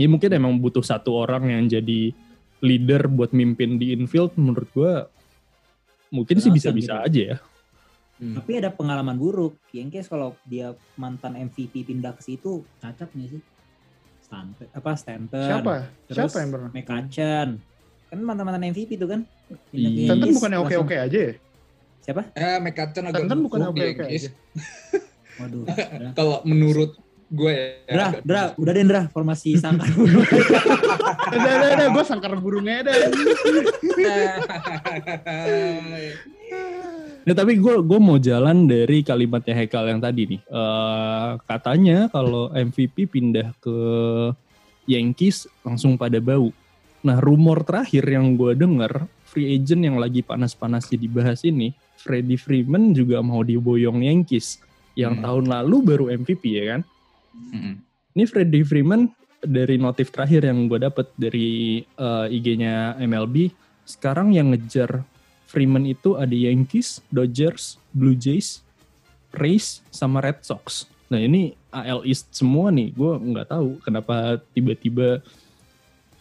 Ya mungkin emang butuh satu orang yang jadi leader buat mimpin di infield. Menurut gua mungkin sih bisa-bisa gitu. aja ya. Hmm. tapi ada pengalaman buruk Yankees kalau dia mantan MVP pindah ke situ cacat nih sih Stanton apa Stanton siapa? Terus Siapa yang pernah? McCutcheon kan mantan mantan MVP tuh kan Iya. Stanton langsung- oke-oke aja ya? siapa Eh, McCutcheon agak Stanton di oke-oke aja? waduh. Kalau menurut gue ya. Dra, Dra, udah deh Dra, formasi sangkar burung. Udah, udah, udah, gue sangkar burungnya dah. Ya, tapi gue gue mau jalan dari kalimatnya Hekal yang tadi nih. Eh, katanya kalau MVP pindah ke Yankees langsung pada bau. Nah, rumor terakhir yang gue denger, free agent yang lagi panas-panasnya dibahas ini, Freddie Freeman juga mau diboyong Yankees. Yang Hmm. tahun lalu baru MVP ya kan? Mm-mm. Ini Freddie Freeman dari notif terakhir yang gue dapet dari eh, IG-nya MLB, sekarang yang ngejar Freeman itu ada Yankees, Dodgers, Blue Jays, Rays, sama Red Sox. Nah ini AL East semua nih, gue nggak tahu kenapa tiba-tiba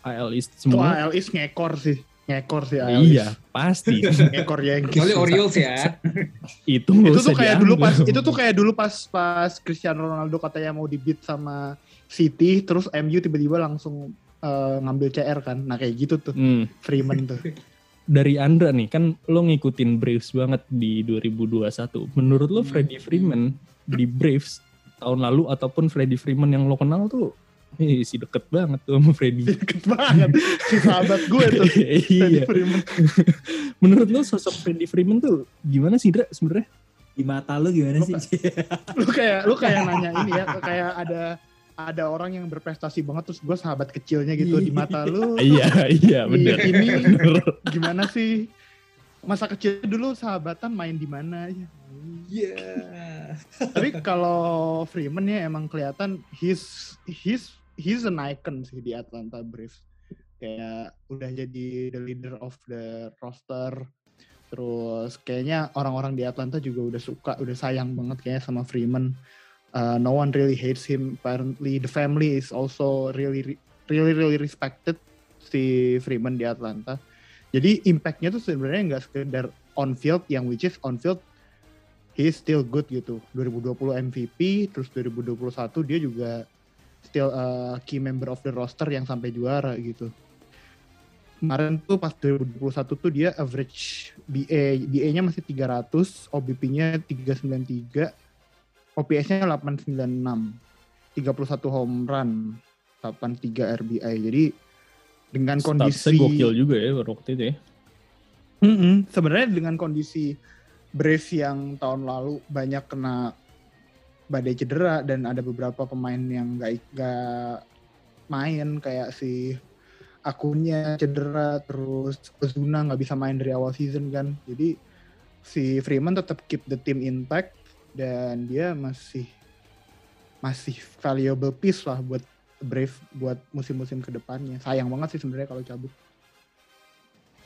AL East Itu semua. AL East ngekor sih. Ngekor sih AL Iya, pasti. Ngekor Yankees. Kecuali Orioles ya. itu itu tuh kayak dulu pas itu tuh kayak dulu pas pas Cristiano Ronaldo katanya mau dibit sama City terus MU tiba-tiba langsung eh, ngambil CR kan nah kayak gitu tuh Hmm. Freeman tuh dari Andra nih kan lo ngikutin Braves banget di 2021. Menurut lo Freddie Freeman di Braves tahun lalu ataupun Freddie Freeman yang lo kenal tuh eh, si deket banget tuh sama Freddie. deket banget si sahabat gue tuh iya. Freeman Menurut lo sosok Freddie Freeman tuh gimana sih Dra sebenarnya? Di mata lu gimana sih? lu kayak lu kayak nanya ini ya kayak ada ada orang yang berprestasi banget terus gue sahabat kecilnya gitu di mata lu iya, iya bener. ini Bener. gimana sih masa kecil dulu sahabatan main di mana ya Iya. Tapi kalau Freeman ya emang kelihatan he's he's he's an icon sih di Atlanta Braves. Kayak udah jadi the leader of the roster. Terus kayaknya orang-orang di Atlanta juga udah suka, udah sayang banget kayaknya sama Freeman. Uh, no one really hates him. Apparently the family is also really really really respected si Freeman di Atlanta. Jadi impactnya tuh sebenarnya nggak sekedar on field yang which is on field he's still good gitu. 2020 MVP, terus 2021 dia juga still a key member of the roster yang sampai juara gitu. Kemarin tuh pas 2021 tuh dia average BA, BA-nya masih 300, OBP-nya 393, OPS-nya 896, 31 home run, 83 RBI. Jadi dengan kondisi Statsnya gokil juga ya waktu itu ya. Mm-mm. Sebenarnya dengan kondisi Braves yang tahun lalu banyak kena badai cedera dan ada beberapa pemain yang nggak nggak main kayak si akunnya cedera terus Ozuna nggak bisa main dari awal season kan. Jadi si Freeman tetap keep the team intact dan dia masih masih valuable piece lah buat Brave buat musim-musim ke depannya sayang banget sih sebenarnya kalau cabut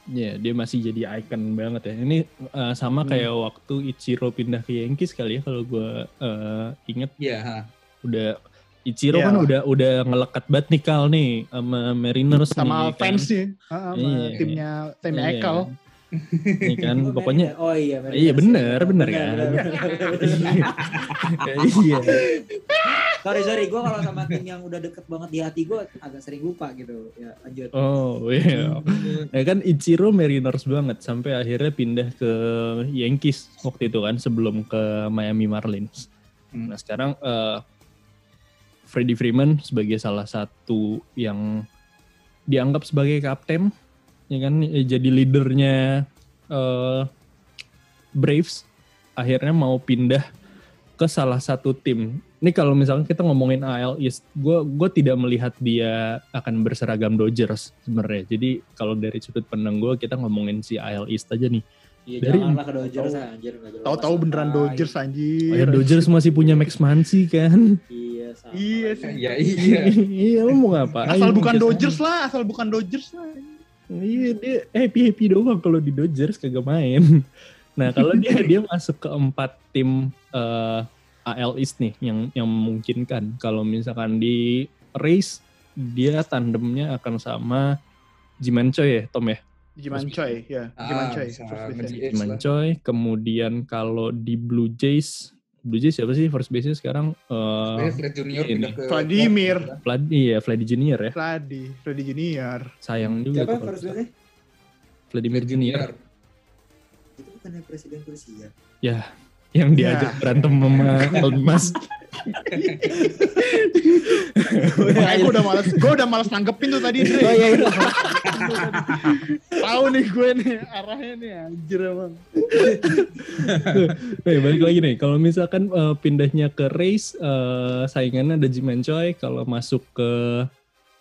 Iya, dia masih jadi icon banget ya. Ini uh, sama Hmm. kayak waktu Ichiro pindah ke Yankees kali ya kalau gue uh, inget Iya. ha. udah Ichiro Iya. kan udah udah ngelekat banget nih Kal nih sama Mariners sama nih, fans kan. sih sama Iya. timnya timnya Iya. Ekal Ini kan Oh, pokoknya oh iya Mariners. Iya, bener, bener kan? bener, bener. iya. sorry sorry gue kalau sama tim yang udah deket banget di hati gue agak sering lupa gitu ya lanjut Oh iya. Ya kan Ichiro Mariners banget sampai akhirnya pindah ke Yankees waktu itu kan sebelum ke Miami Marlins. Hmm. Nah sekarang eh, Freddie Freeman sebagai salah satu yang dianggap sebagai kapten, ya kan eh, jadi leadernya eh, Braves, akhirnya mau pindah ke salah satu tim. Ini kalau misalkan kita ngomongin AL East, gue gue tidak melihat dia akan berseragam Dodgers sebenarnya. Jadi kalau dari sudut pandang gue kita ngomongin si AL East aja nih. Iya Dari- janganlah ke Dodgers anjir nggak jelas. tahu-tahu beneran. Dodgers anjir Oh ya Dodgers masih punya Max Muncy kan? Iya sama. Iya sih. Iya iya. iya lu mau ngapain? asal bukan. Dodgers lah asal bukan Dodgers lah Iya dia happy happy doang kalau di Dodgers kagak main. Nah kalau dia dia masuk ke empat tim eh, AL East nih yang yang memungkinkan. Kalau misalkan di race dia tandemnya akan sama Jiman Choi ya Tom ya. Jiman Choi ya Jiman Ah, Choi nge-DH Jiman. Choi. Kemudian kalau di Blue Jays Blue Jays siapa sih first base-nya sekarang? Eh Saya Fred Junior ini. pindah ke Vladimir. Vlad, iya Vladdy Junior ya. Vladi Vladi Junior Sayang juga Siapa first base-nya? Vladimir Junior. Itu bukannya presiden Rusia. Yang diajak Ya. berantem sama Elon Musk. Makanya gue udah malas gue udah malas nanggepin tuh tadi Dre. Oh iya iya. tahu nih gue nih arahnya nih anjir emang Nih, balik lagi nih, kalau misalkan eh, pindahnya ke race, eh, saingannya ada Jiman Choi, kalau masuk ke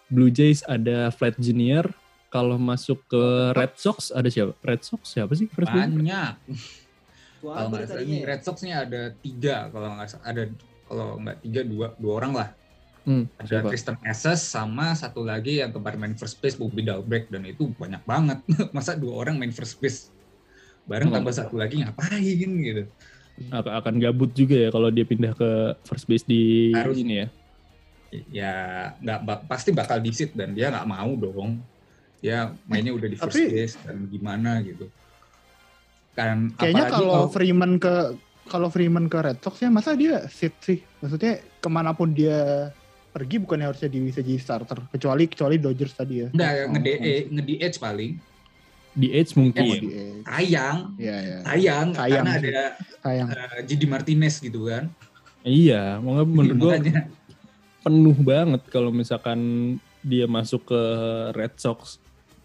Blue Jays ada Flat Junior. Kalau masuk ke Red Sox ada siapa? Red Sox siapa sih? Banyak. Kalau nggak salah ini ya? Red Sox-nya ada tiga. Kalau nggak salah ada kalau nggak tiga dua dua orang lah. Hmm, Ada siapa? Kristen Esses sama satu lagi yang kemarin main first base Bobby Dalbeck dan itu banyak banget. Masa dua orang main first base bareng Oh. tambah satu lagi ngapain gitu. Ak- akan gabut juga ya kalau dia pindah ke first base di Harus. ini ya. Ya nggak bak- pasti bakal disit dan dia nggak mau dong. Dia mainnya udah di first Tapi- base dan gimana gitu. Kan Kayaknya apalagi kalau Freeman ke kalau Freeman ke Red Sox ya masa dia sit sih? Maksudnya ke mana pun dia pergi bukannya harusnya dia bisa jadi starter kecuali kecuali Dodgers tadi ya. Enggak, Oh, nge-DE, nge-DH paling. Di Edge Oh, mungkin. di Sayang, Iya ya. sayang, Sayang karena sih. ada Sayang. uh, JD Martinez gitu kan. Iya, makanya menurut gua Makanya, penuh banget kalau misalkan dia masuk ke Red Sox.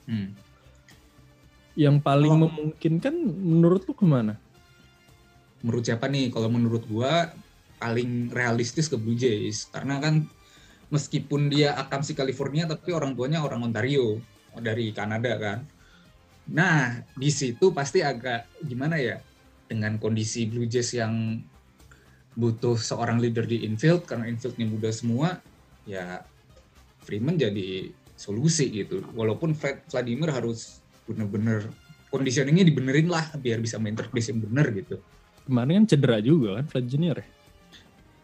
hmm. Yang paling Kalau- memungkinkan menurut lu ke mana? menurut siapa nih? Kalau menurut gua paling realistis ke Blue Jays karena kan meskipun dia akamsi California tapi orang tuanya orang Ontario dari Kanada kan. Nah, di situ pasti agak gimana ya dengan kondisi Blue Jays yang butuh seorang leader di infield karena infieldnya muda semua, ya Freeman jadi solusi gitu. Walaupun Vlad- Vladimir harus bener-bener conditioningnya dibenerin lah biar bisa main third base yang bener gitu. Kemarin kan cedera juga kan Flat Junior ya?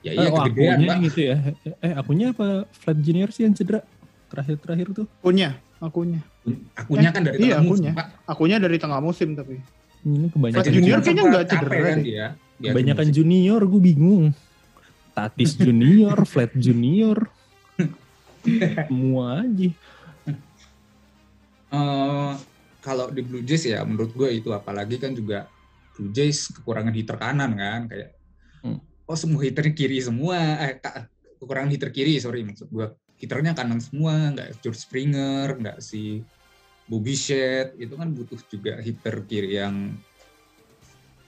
Ya iya oh, kegedean akunya gitu ya. Eh, akunya apa Flat Junior sih yang cedera? Terakhir-terakhir tuh. Akunya, akunya. Akunya Eh, kan dari iya, tengah musim, akunya. Pak. Akunya dari tengah musim tapi. Ini Flat kebanyakan Junior junior. kayaknya sempat nggak cedera kan deh. dia. Di Kebanyakan musim. junior, gue bingung. Tatis junior, Flat junior. Semua aja. Eh, kalau di Blue Jays ya menurut gue itu. Apalagi kan juga Blue Jays kekurangan hitter kanan kan kayak Hmm. oh semua hitter kiri semua. Eh kekurangan hitter kiri sorry maksud gue hitternya kanan semua nggak George Springer nggak si Bobby Shedd. Itu kan butuh juga hitter kiri yang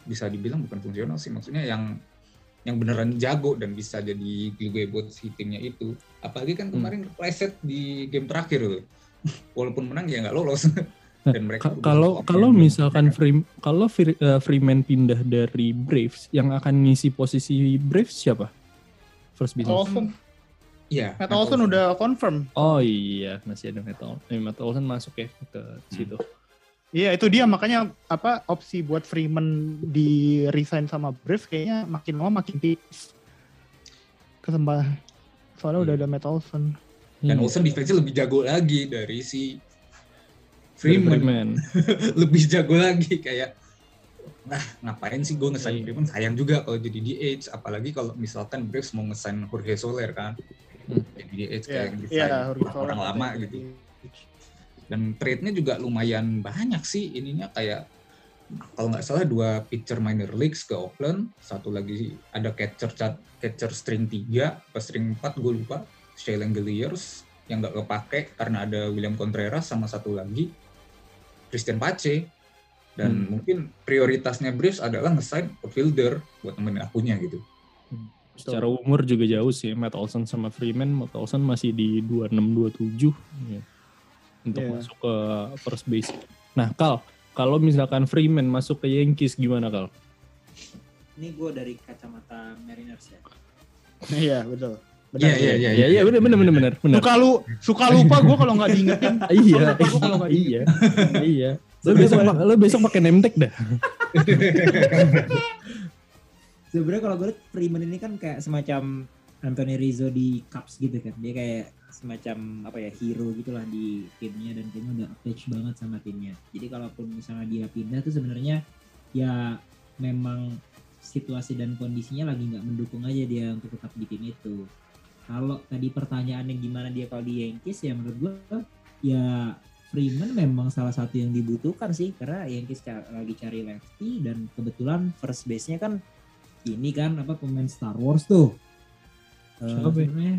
bisa dibilang bukan fungsional sih. Maksudnya yang yang beneran jago dan bisa jadi giveaway buat si timnya itu. Apalagi kan Hmm. kemarin pleset di game terakhir tuh. Walaupun menang ya nggak lolos dan mereka Ka- Kalau kalau misalkan Free, kalau Fre- eh, Freeman pindah dari Braves, yang akan ngisi posisi Braves siapa? First base. Olsen, iya Matt Olsen udah confirm. Oh iya, masih ada Matt Olson. Eh, Matt Olson masuk ya ke situ. Iya itu dia makanya apa opsi buat Freeman di resign sama Braves kayaknya makin lama makin tipis. Kesempatan. Soalnya Iya. udah ada Matt Olsen. dan Iya. Olsen defense lebih jago lagi dari si Freeman. Freeman. lebih jago lagi kayak nah ngapain sih gue ngesign Iya. Freeman? Sayang juga kalau jadi DH apalagi kalau misalkan Braves mau ngesign Jorge Soler kan? Hmm. jadi DH kayak yang iya, design Jorge Soler orang lama gitu. Dan trade-nya juga lumayan banyak sih ininya kayak kalau nggak salah dua pitcher minor leagues ke Oakland satu lagi ada catcher cat- catcher string 3 apa string 4 gue lupa Shea Langeliers yang nggak kepake karena ada William Contreras sama satu lagi Christian Pace dan Hmm. mungkin prioritasnya Braves adalah nge-sign outfielder buat nemenin akunya gitu Secara umur juga jauh sih Matt Olson sama Freeman. Matt Olson masih di 26 27 ya. Untuk Iya. masuk ke first base. Nah, Kal, kalau misalkan Freeman masuk ke Yankees gimana, Kal? Ini gue dari kacamata Mariners ya. Iya betul. Iya, iya, iya. Iya, iya, benar benar benar benar. benar. Suka lu suka lupa gue kalau nggak diingetin. Iya, iya, iya. Lo besok lo besok pakai name tag dah. Sebenarnya kalau gue liat Freeman ini kan kayak semacam Anthony Rizzo di Cubs gitu kan. Dia kayak semacam apa ya hero gitulah di timnya dan timnya udah attach banget sama timnya. Jadi kalaupun misalnya dia pindah tuh sebenarnya ya memang situasi dan kondisinya lagi nggak mendukung aja dia untuk tetap di tim itu. Kalau tadi pertanyaannya gimana dia kalau di Yankees ya menurut gue ya Freeman memang salah satu yang dibutuhkan sih karena Yankees lagi cari lefty dan kebetulan first base-nya kan ini kan apa pemain Star Wars tuh. Eh, Siapa ya? namanya?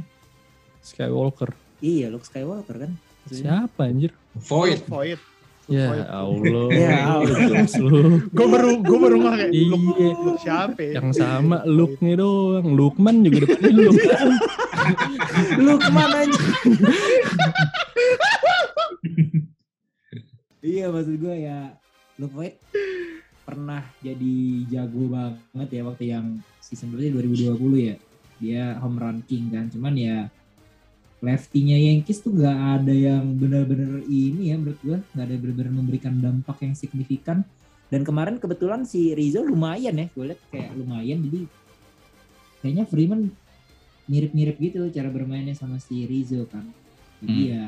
Skywalker. Iya, Luke Skywalker kan. Siapa anjir? Void Void. Ya. Allah. Ya Allah. Gue baru gue baru nggak kayak Iya. Siapa? ya? Yang sama look-nya doang. Lukman juga depannya look. Lukman aja. iya maksud gue ya Luke Voigt pernah jadi jago banget ya waktu yang season berarti 2020 ya. Dia home run king kan. Cuman ya lefty-nya Yankees tuh gak ada yang benar-benar ini ya menurut gue. Gak ada yang benar-benar memberikan dampak yang signifikan. Dan kemarin kebetulan si Rizzo lumayan ya. Gue liat kayak lumayan. Jadi kayaknya Freeman mirip-mirip gitu cara bermainnya sama si Rizzo kan. Jadi Hmm. ya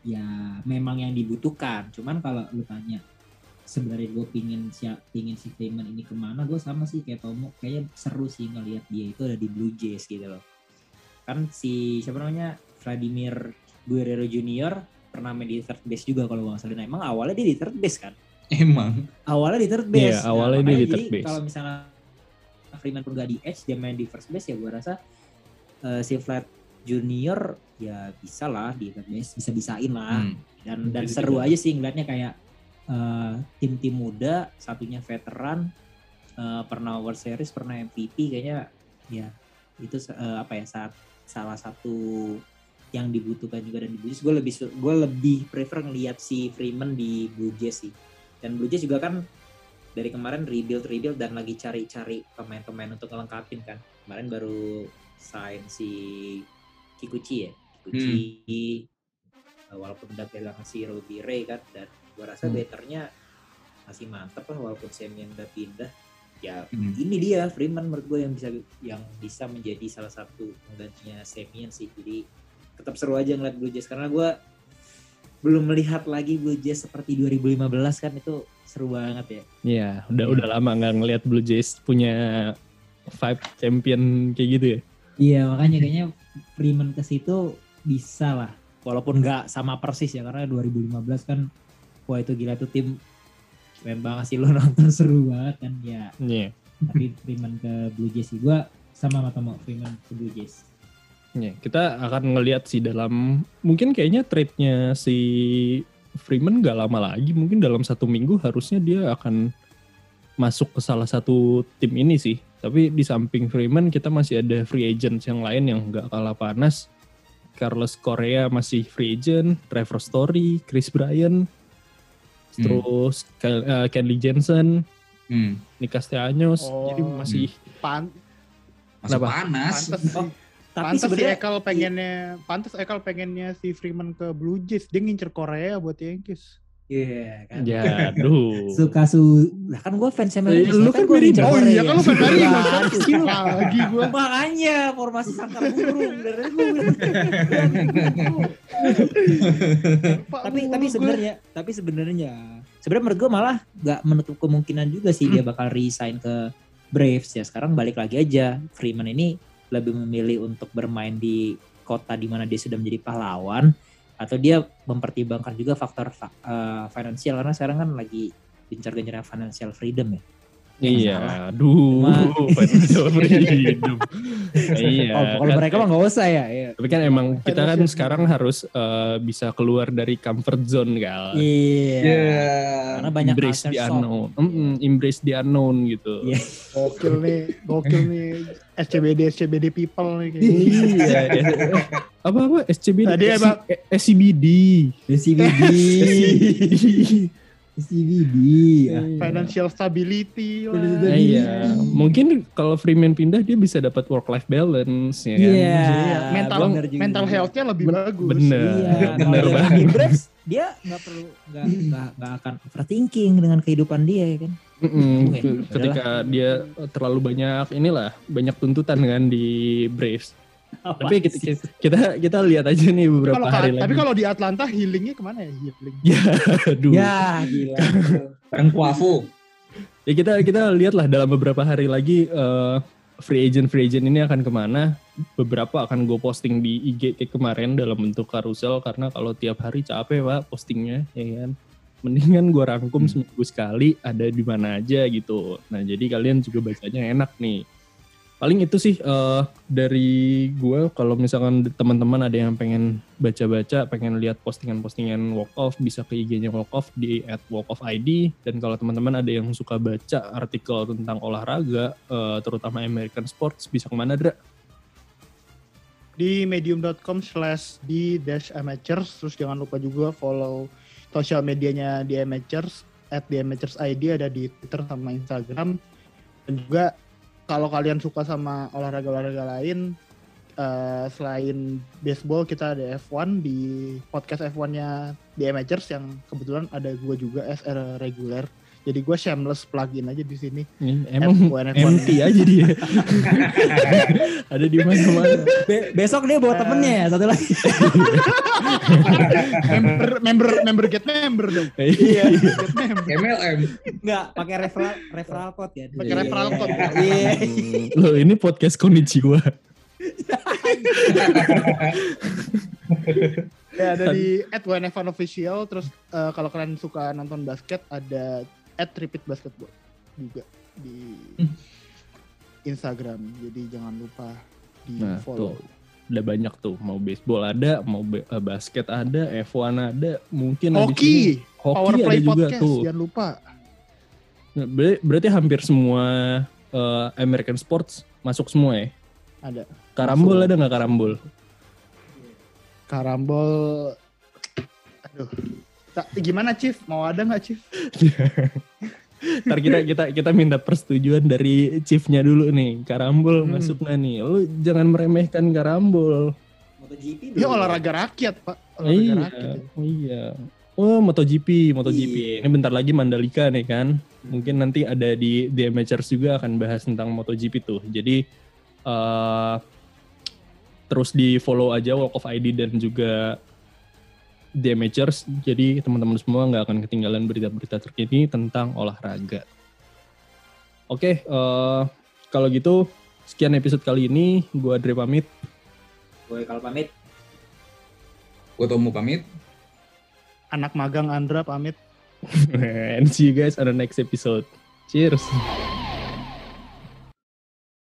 ya memang yang dibutuhkan. Cuman kalau lu tanya sebenarnya gue pingin si pingin si Freeman ini ke mana gue sama sih kayak Tomo kayaknya seru sih ngelihat dia itu ada di Blue Jays gitu loh kan si siapa namanya Vladimir Guerrero Junior pernah main di third base juga kalau nggak salah nah, emang awalnya dia di third base kan Emang. awalnya di third base Iya, awalnya dia makanya di third base. kalau misalnya Freeman pun gak di edge dia main di first base ya gue rasa eh, si Vlad Junior ya bisa lah di third base bisa bisain lah Hmm. dan dan Jadi seru juga. aja sih ngeliatnya kayak eh, tim-tim muda satunya veteran eh, pernah World Series pernah MVP kayaknya ya itu eh, apa ya saat salah satu yang dibutuhkan juga dan di Blue Jays gue lebih gue lebih prefer ngeliat si Freeman di Blue Jays sih. Dan Blue Jays juga kan dari kemarin rebuild rebuild dan lagi cari-cari pemain-pemain untuk ngelengkapin kan. Kemarin baru sign si Kikuchi ya? Kikuchi. Uh, walaupun udah kehilangan si Ruby Ray kan dan gua rasa Hmm. betternya masih mantep lah walaupun Sam yang udah pindah ya Hmm. ini dia Freeman menurut gue yang bisa yang bisa menjadi salah satu penggantinya Samian sih jadi tetap seru aja ngeliat Blue Jays karena gua belum melihat lagi Blue Jays seperti 2015 kan itu seru banget ya Iya, udah Iya. udah lama nggak ngelihat Blue Jays punya five champion kayak gitu ya. Iya makanya kayaknya Freeman ke situ bisa lah. Walaupun nggak sama persis ya karena 2015 kan wah itu gila tuh tim keren banget sih lo nonton seru banget kan ya. Iya. Tapi Freeman ke Blue Jays sih gua sama sama Tomo Freeman ke Blue Jays. Iya, kita akan ngelihat sih dalam mungkin kayaknya trade-nya si Freeman nggak lama lagi, mungkin dalam satu minggu harusnya dia akan masuk ke salah satu tim ini sih. Tapi di samping Freeman kita masih ada free agent yang lain yang nggak kalah panas. Carlos Correa masih free agent, Trevor Story, Chris Bryan, terus Kel- eh, Kenley Jensen, Hmm. Nick Castellanos, Oh. jadi masih Pan Masih Kenapa? panas. pantes Oh. Tapi Pantes si sebenarnya Ekal pengennya, pantes Ekal pengennya si Freeman ke Blue Jays. Dia ngincer Korea buat Yankees. Iya kan. ya aduh. Suka su lah kan gue fans sama Eh, lu kan mirip. ngincer Oh iya, kan lu fan dari lagi gue. Makanya formasi sangkar burung dari gue tapi tapi sebenarnya tapi sebenarnya sebenarnya menurut gue malah nggak menutup kemungkinan juga sih dia bakal resign ke Braves ya sekarang balik lagi aja Freeman ini lebih memilih untuk bermain di kota di mana dia sudah menjadi pahlawan atau dia mempertimbangkan juga faktor fa- eh, finansial. Karena sekarang kan lagi gencar-gencarnya financial freedom ya Iya, aduh, freedom. iya. oh, kalau kan- mereka mah nggak usah ya, ya. Tapi kan emang kita kan sekarang harus eh, bisa keluar dari comfort zone kan. Iya. Ya. Karena banyak embrace the unknown. Mm-mm, embrace the unknown gitu. Iya. Gokil nih, gokil nih. SCBD, SCBD people nih. Iya, iya. Apa apa SCBD? Tadi SC- emang- eh, SCBD. SCBD. SCBD. ya. Financial stability lah. Nah, iya, mungkin kalau Freeman pindah dia bisa dapat work life balance ya kan. Iya. Iya, mental juga. mental health-nya lebih Ben- bagus. bener. Iya, Bener kalau dia banget. di Braves, dia nggak perlu nggak akan overthinking dengan kehidupan dia ya kan. Mm-mm, Oke, ke- ketika dia terlalu banyak inilah banyak tuntutan kan di Braves. Tapi kita, kita kita lihat aja nih beberapa Kalau hari tapi lagi. kalau di Atlanta healingnya ke mana ya healing? Ya, aduh. Ya. ya gila. Bareng Kuafu. kita kita lihatlah dalam beberapa hari lagi eh, free agent free agent ini akan ke mana. Beberapa akan gue posting di IG kayak kemarin dalam bentuk karusel karena kalau tiap hari capek pak postingnya ya kan. Mendingan gue rangkum Hmm. seminggu sekali ada di mana aja gitu. Nah jadi kalian juga bacanya enak nih. Paling itu sih eh, dari gue kalau misalkan teman-teman ada yang pengen baca-baca, pengen lihat postingan-postingan walk off bisa ke IG-nya walk off di at walk off ID dan kalau teman-teman ada yang suka baca artikel tentang olahraga eh, terutama American sports bisa ke mana Dra? di medium.com slash di dash amateurs. Terus jangan lupa juga follow sosial medianya di amateurs at di amateurs ID ada di Twitter sama Instagram. Dan juga kalau kalian suka sama olahraga-olahraga lain eh, selain baseball kita ada F1 di podcast F1-nya di amateurs yang kebetulan ada gue juga SR reguler jadi gue shameless plugin aja di sini Ini Emang F1, F1. empty aja dia. Ada di mana-mana. Be- besok dia bawa temennya ya satu lagi. member member member get member dong Iya. get member MLM. Enggak, pakai referral referral code ya. pakai referral code Iya. Loh ini podcast Konichiwa. Ya ada di at WNF1 official terus eh, kalau kalian suka nonton basket ada at repeat basketball juga di Instagram. Jadi jangan lupa di Nah, follow. tuh. Ada banyak tuh, mau baseball ada, mau eh, basket ada, F1 ada, mungkin ini Hoki, hoki Power ada Play juga Podcast, tuh. jangan lupa. Nah, ber- berarti hampir semua eh, American sports masuk semua ya? Ada Karambol Masuk. ada nggak karambol? Karambol. Aduh. Tak, gimana Chief? Mau ada nggak Chief? Ntar kita kita kita minta persetujuan dari chiefnya dulu nih. Karambol Hmm. masuk nggak nih? Lu jangan meremehkan karambol. MotoGP Ya dulu. olahraga rakyat Pak. Olahraga Iya, rakyat. ya. iya. Oh MotoGP, MotoGP. Iya. Ini bentar lagi Mandalika nih kan. Mungkin nanti ada di The Amateurs juga akan bahas tentang MotoGP tuh. Jadi eh terus di follow aja Walk of ID dan juga The Amateurs. Jadi teman-teman semua nggak akan ketinggalan berita-berita terkini tentang olahraga. Oke, eh kalau gitu sekian episode kali ini. Gua Andre pamit. Gue kalau pamit. Gue Tomu pamit. Anak magang Andra pamit. And see you guys on the next episode. Cheers.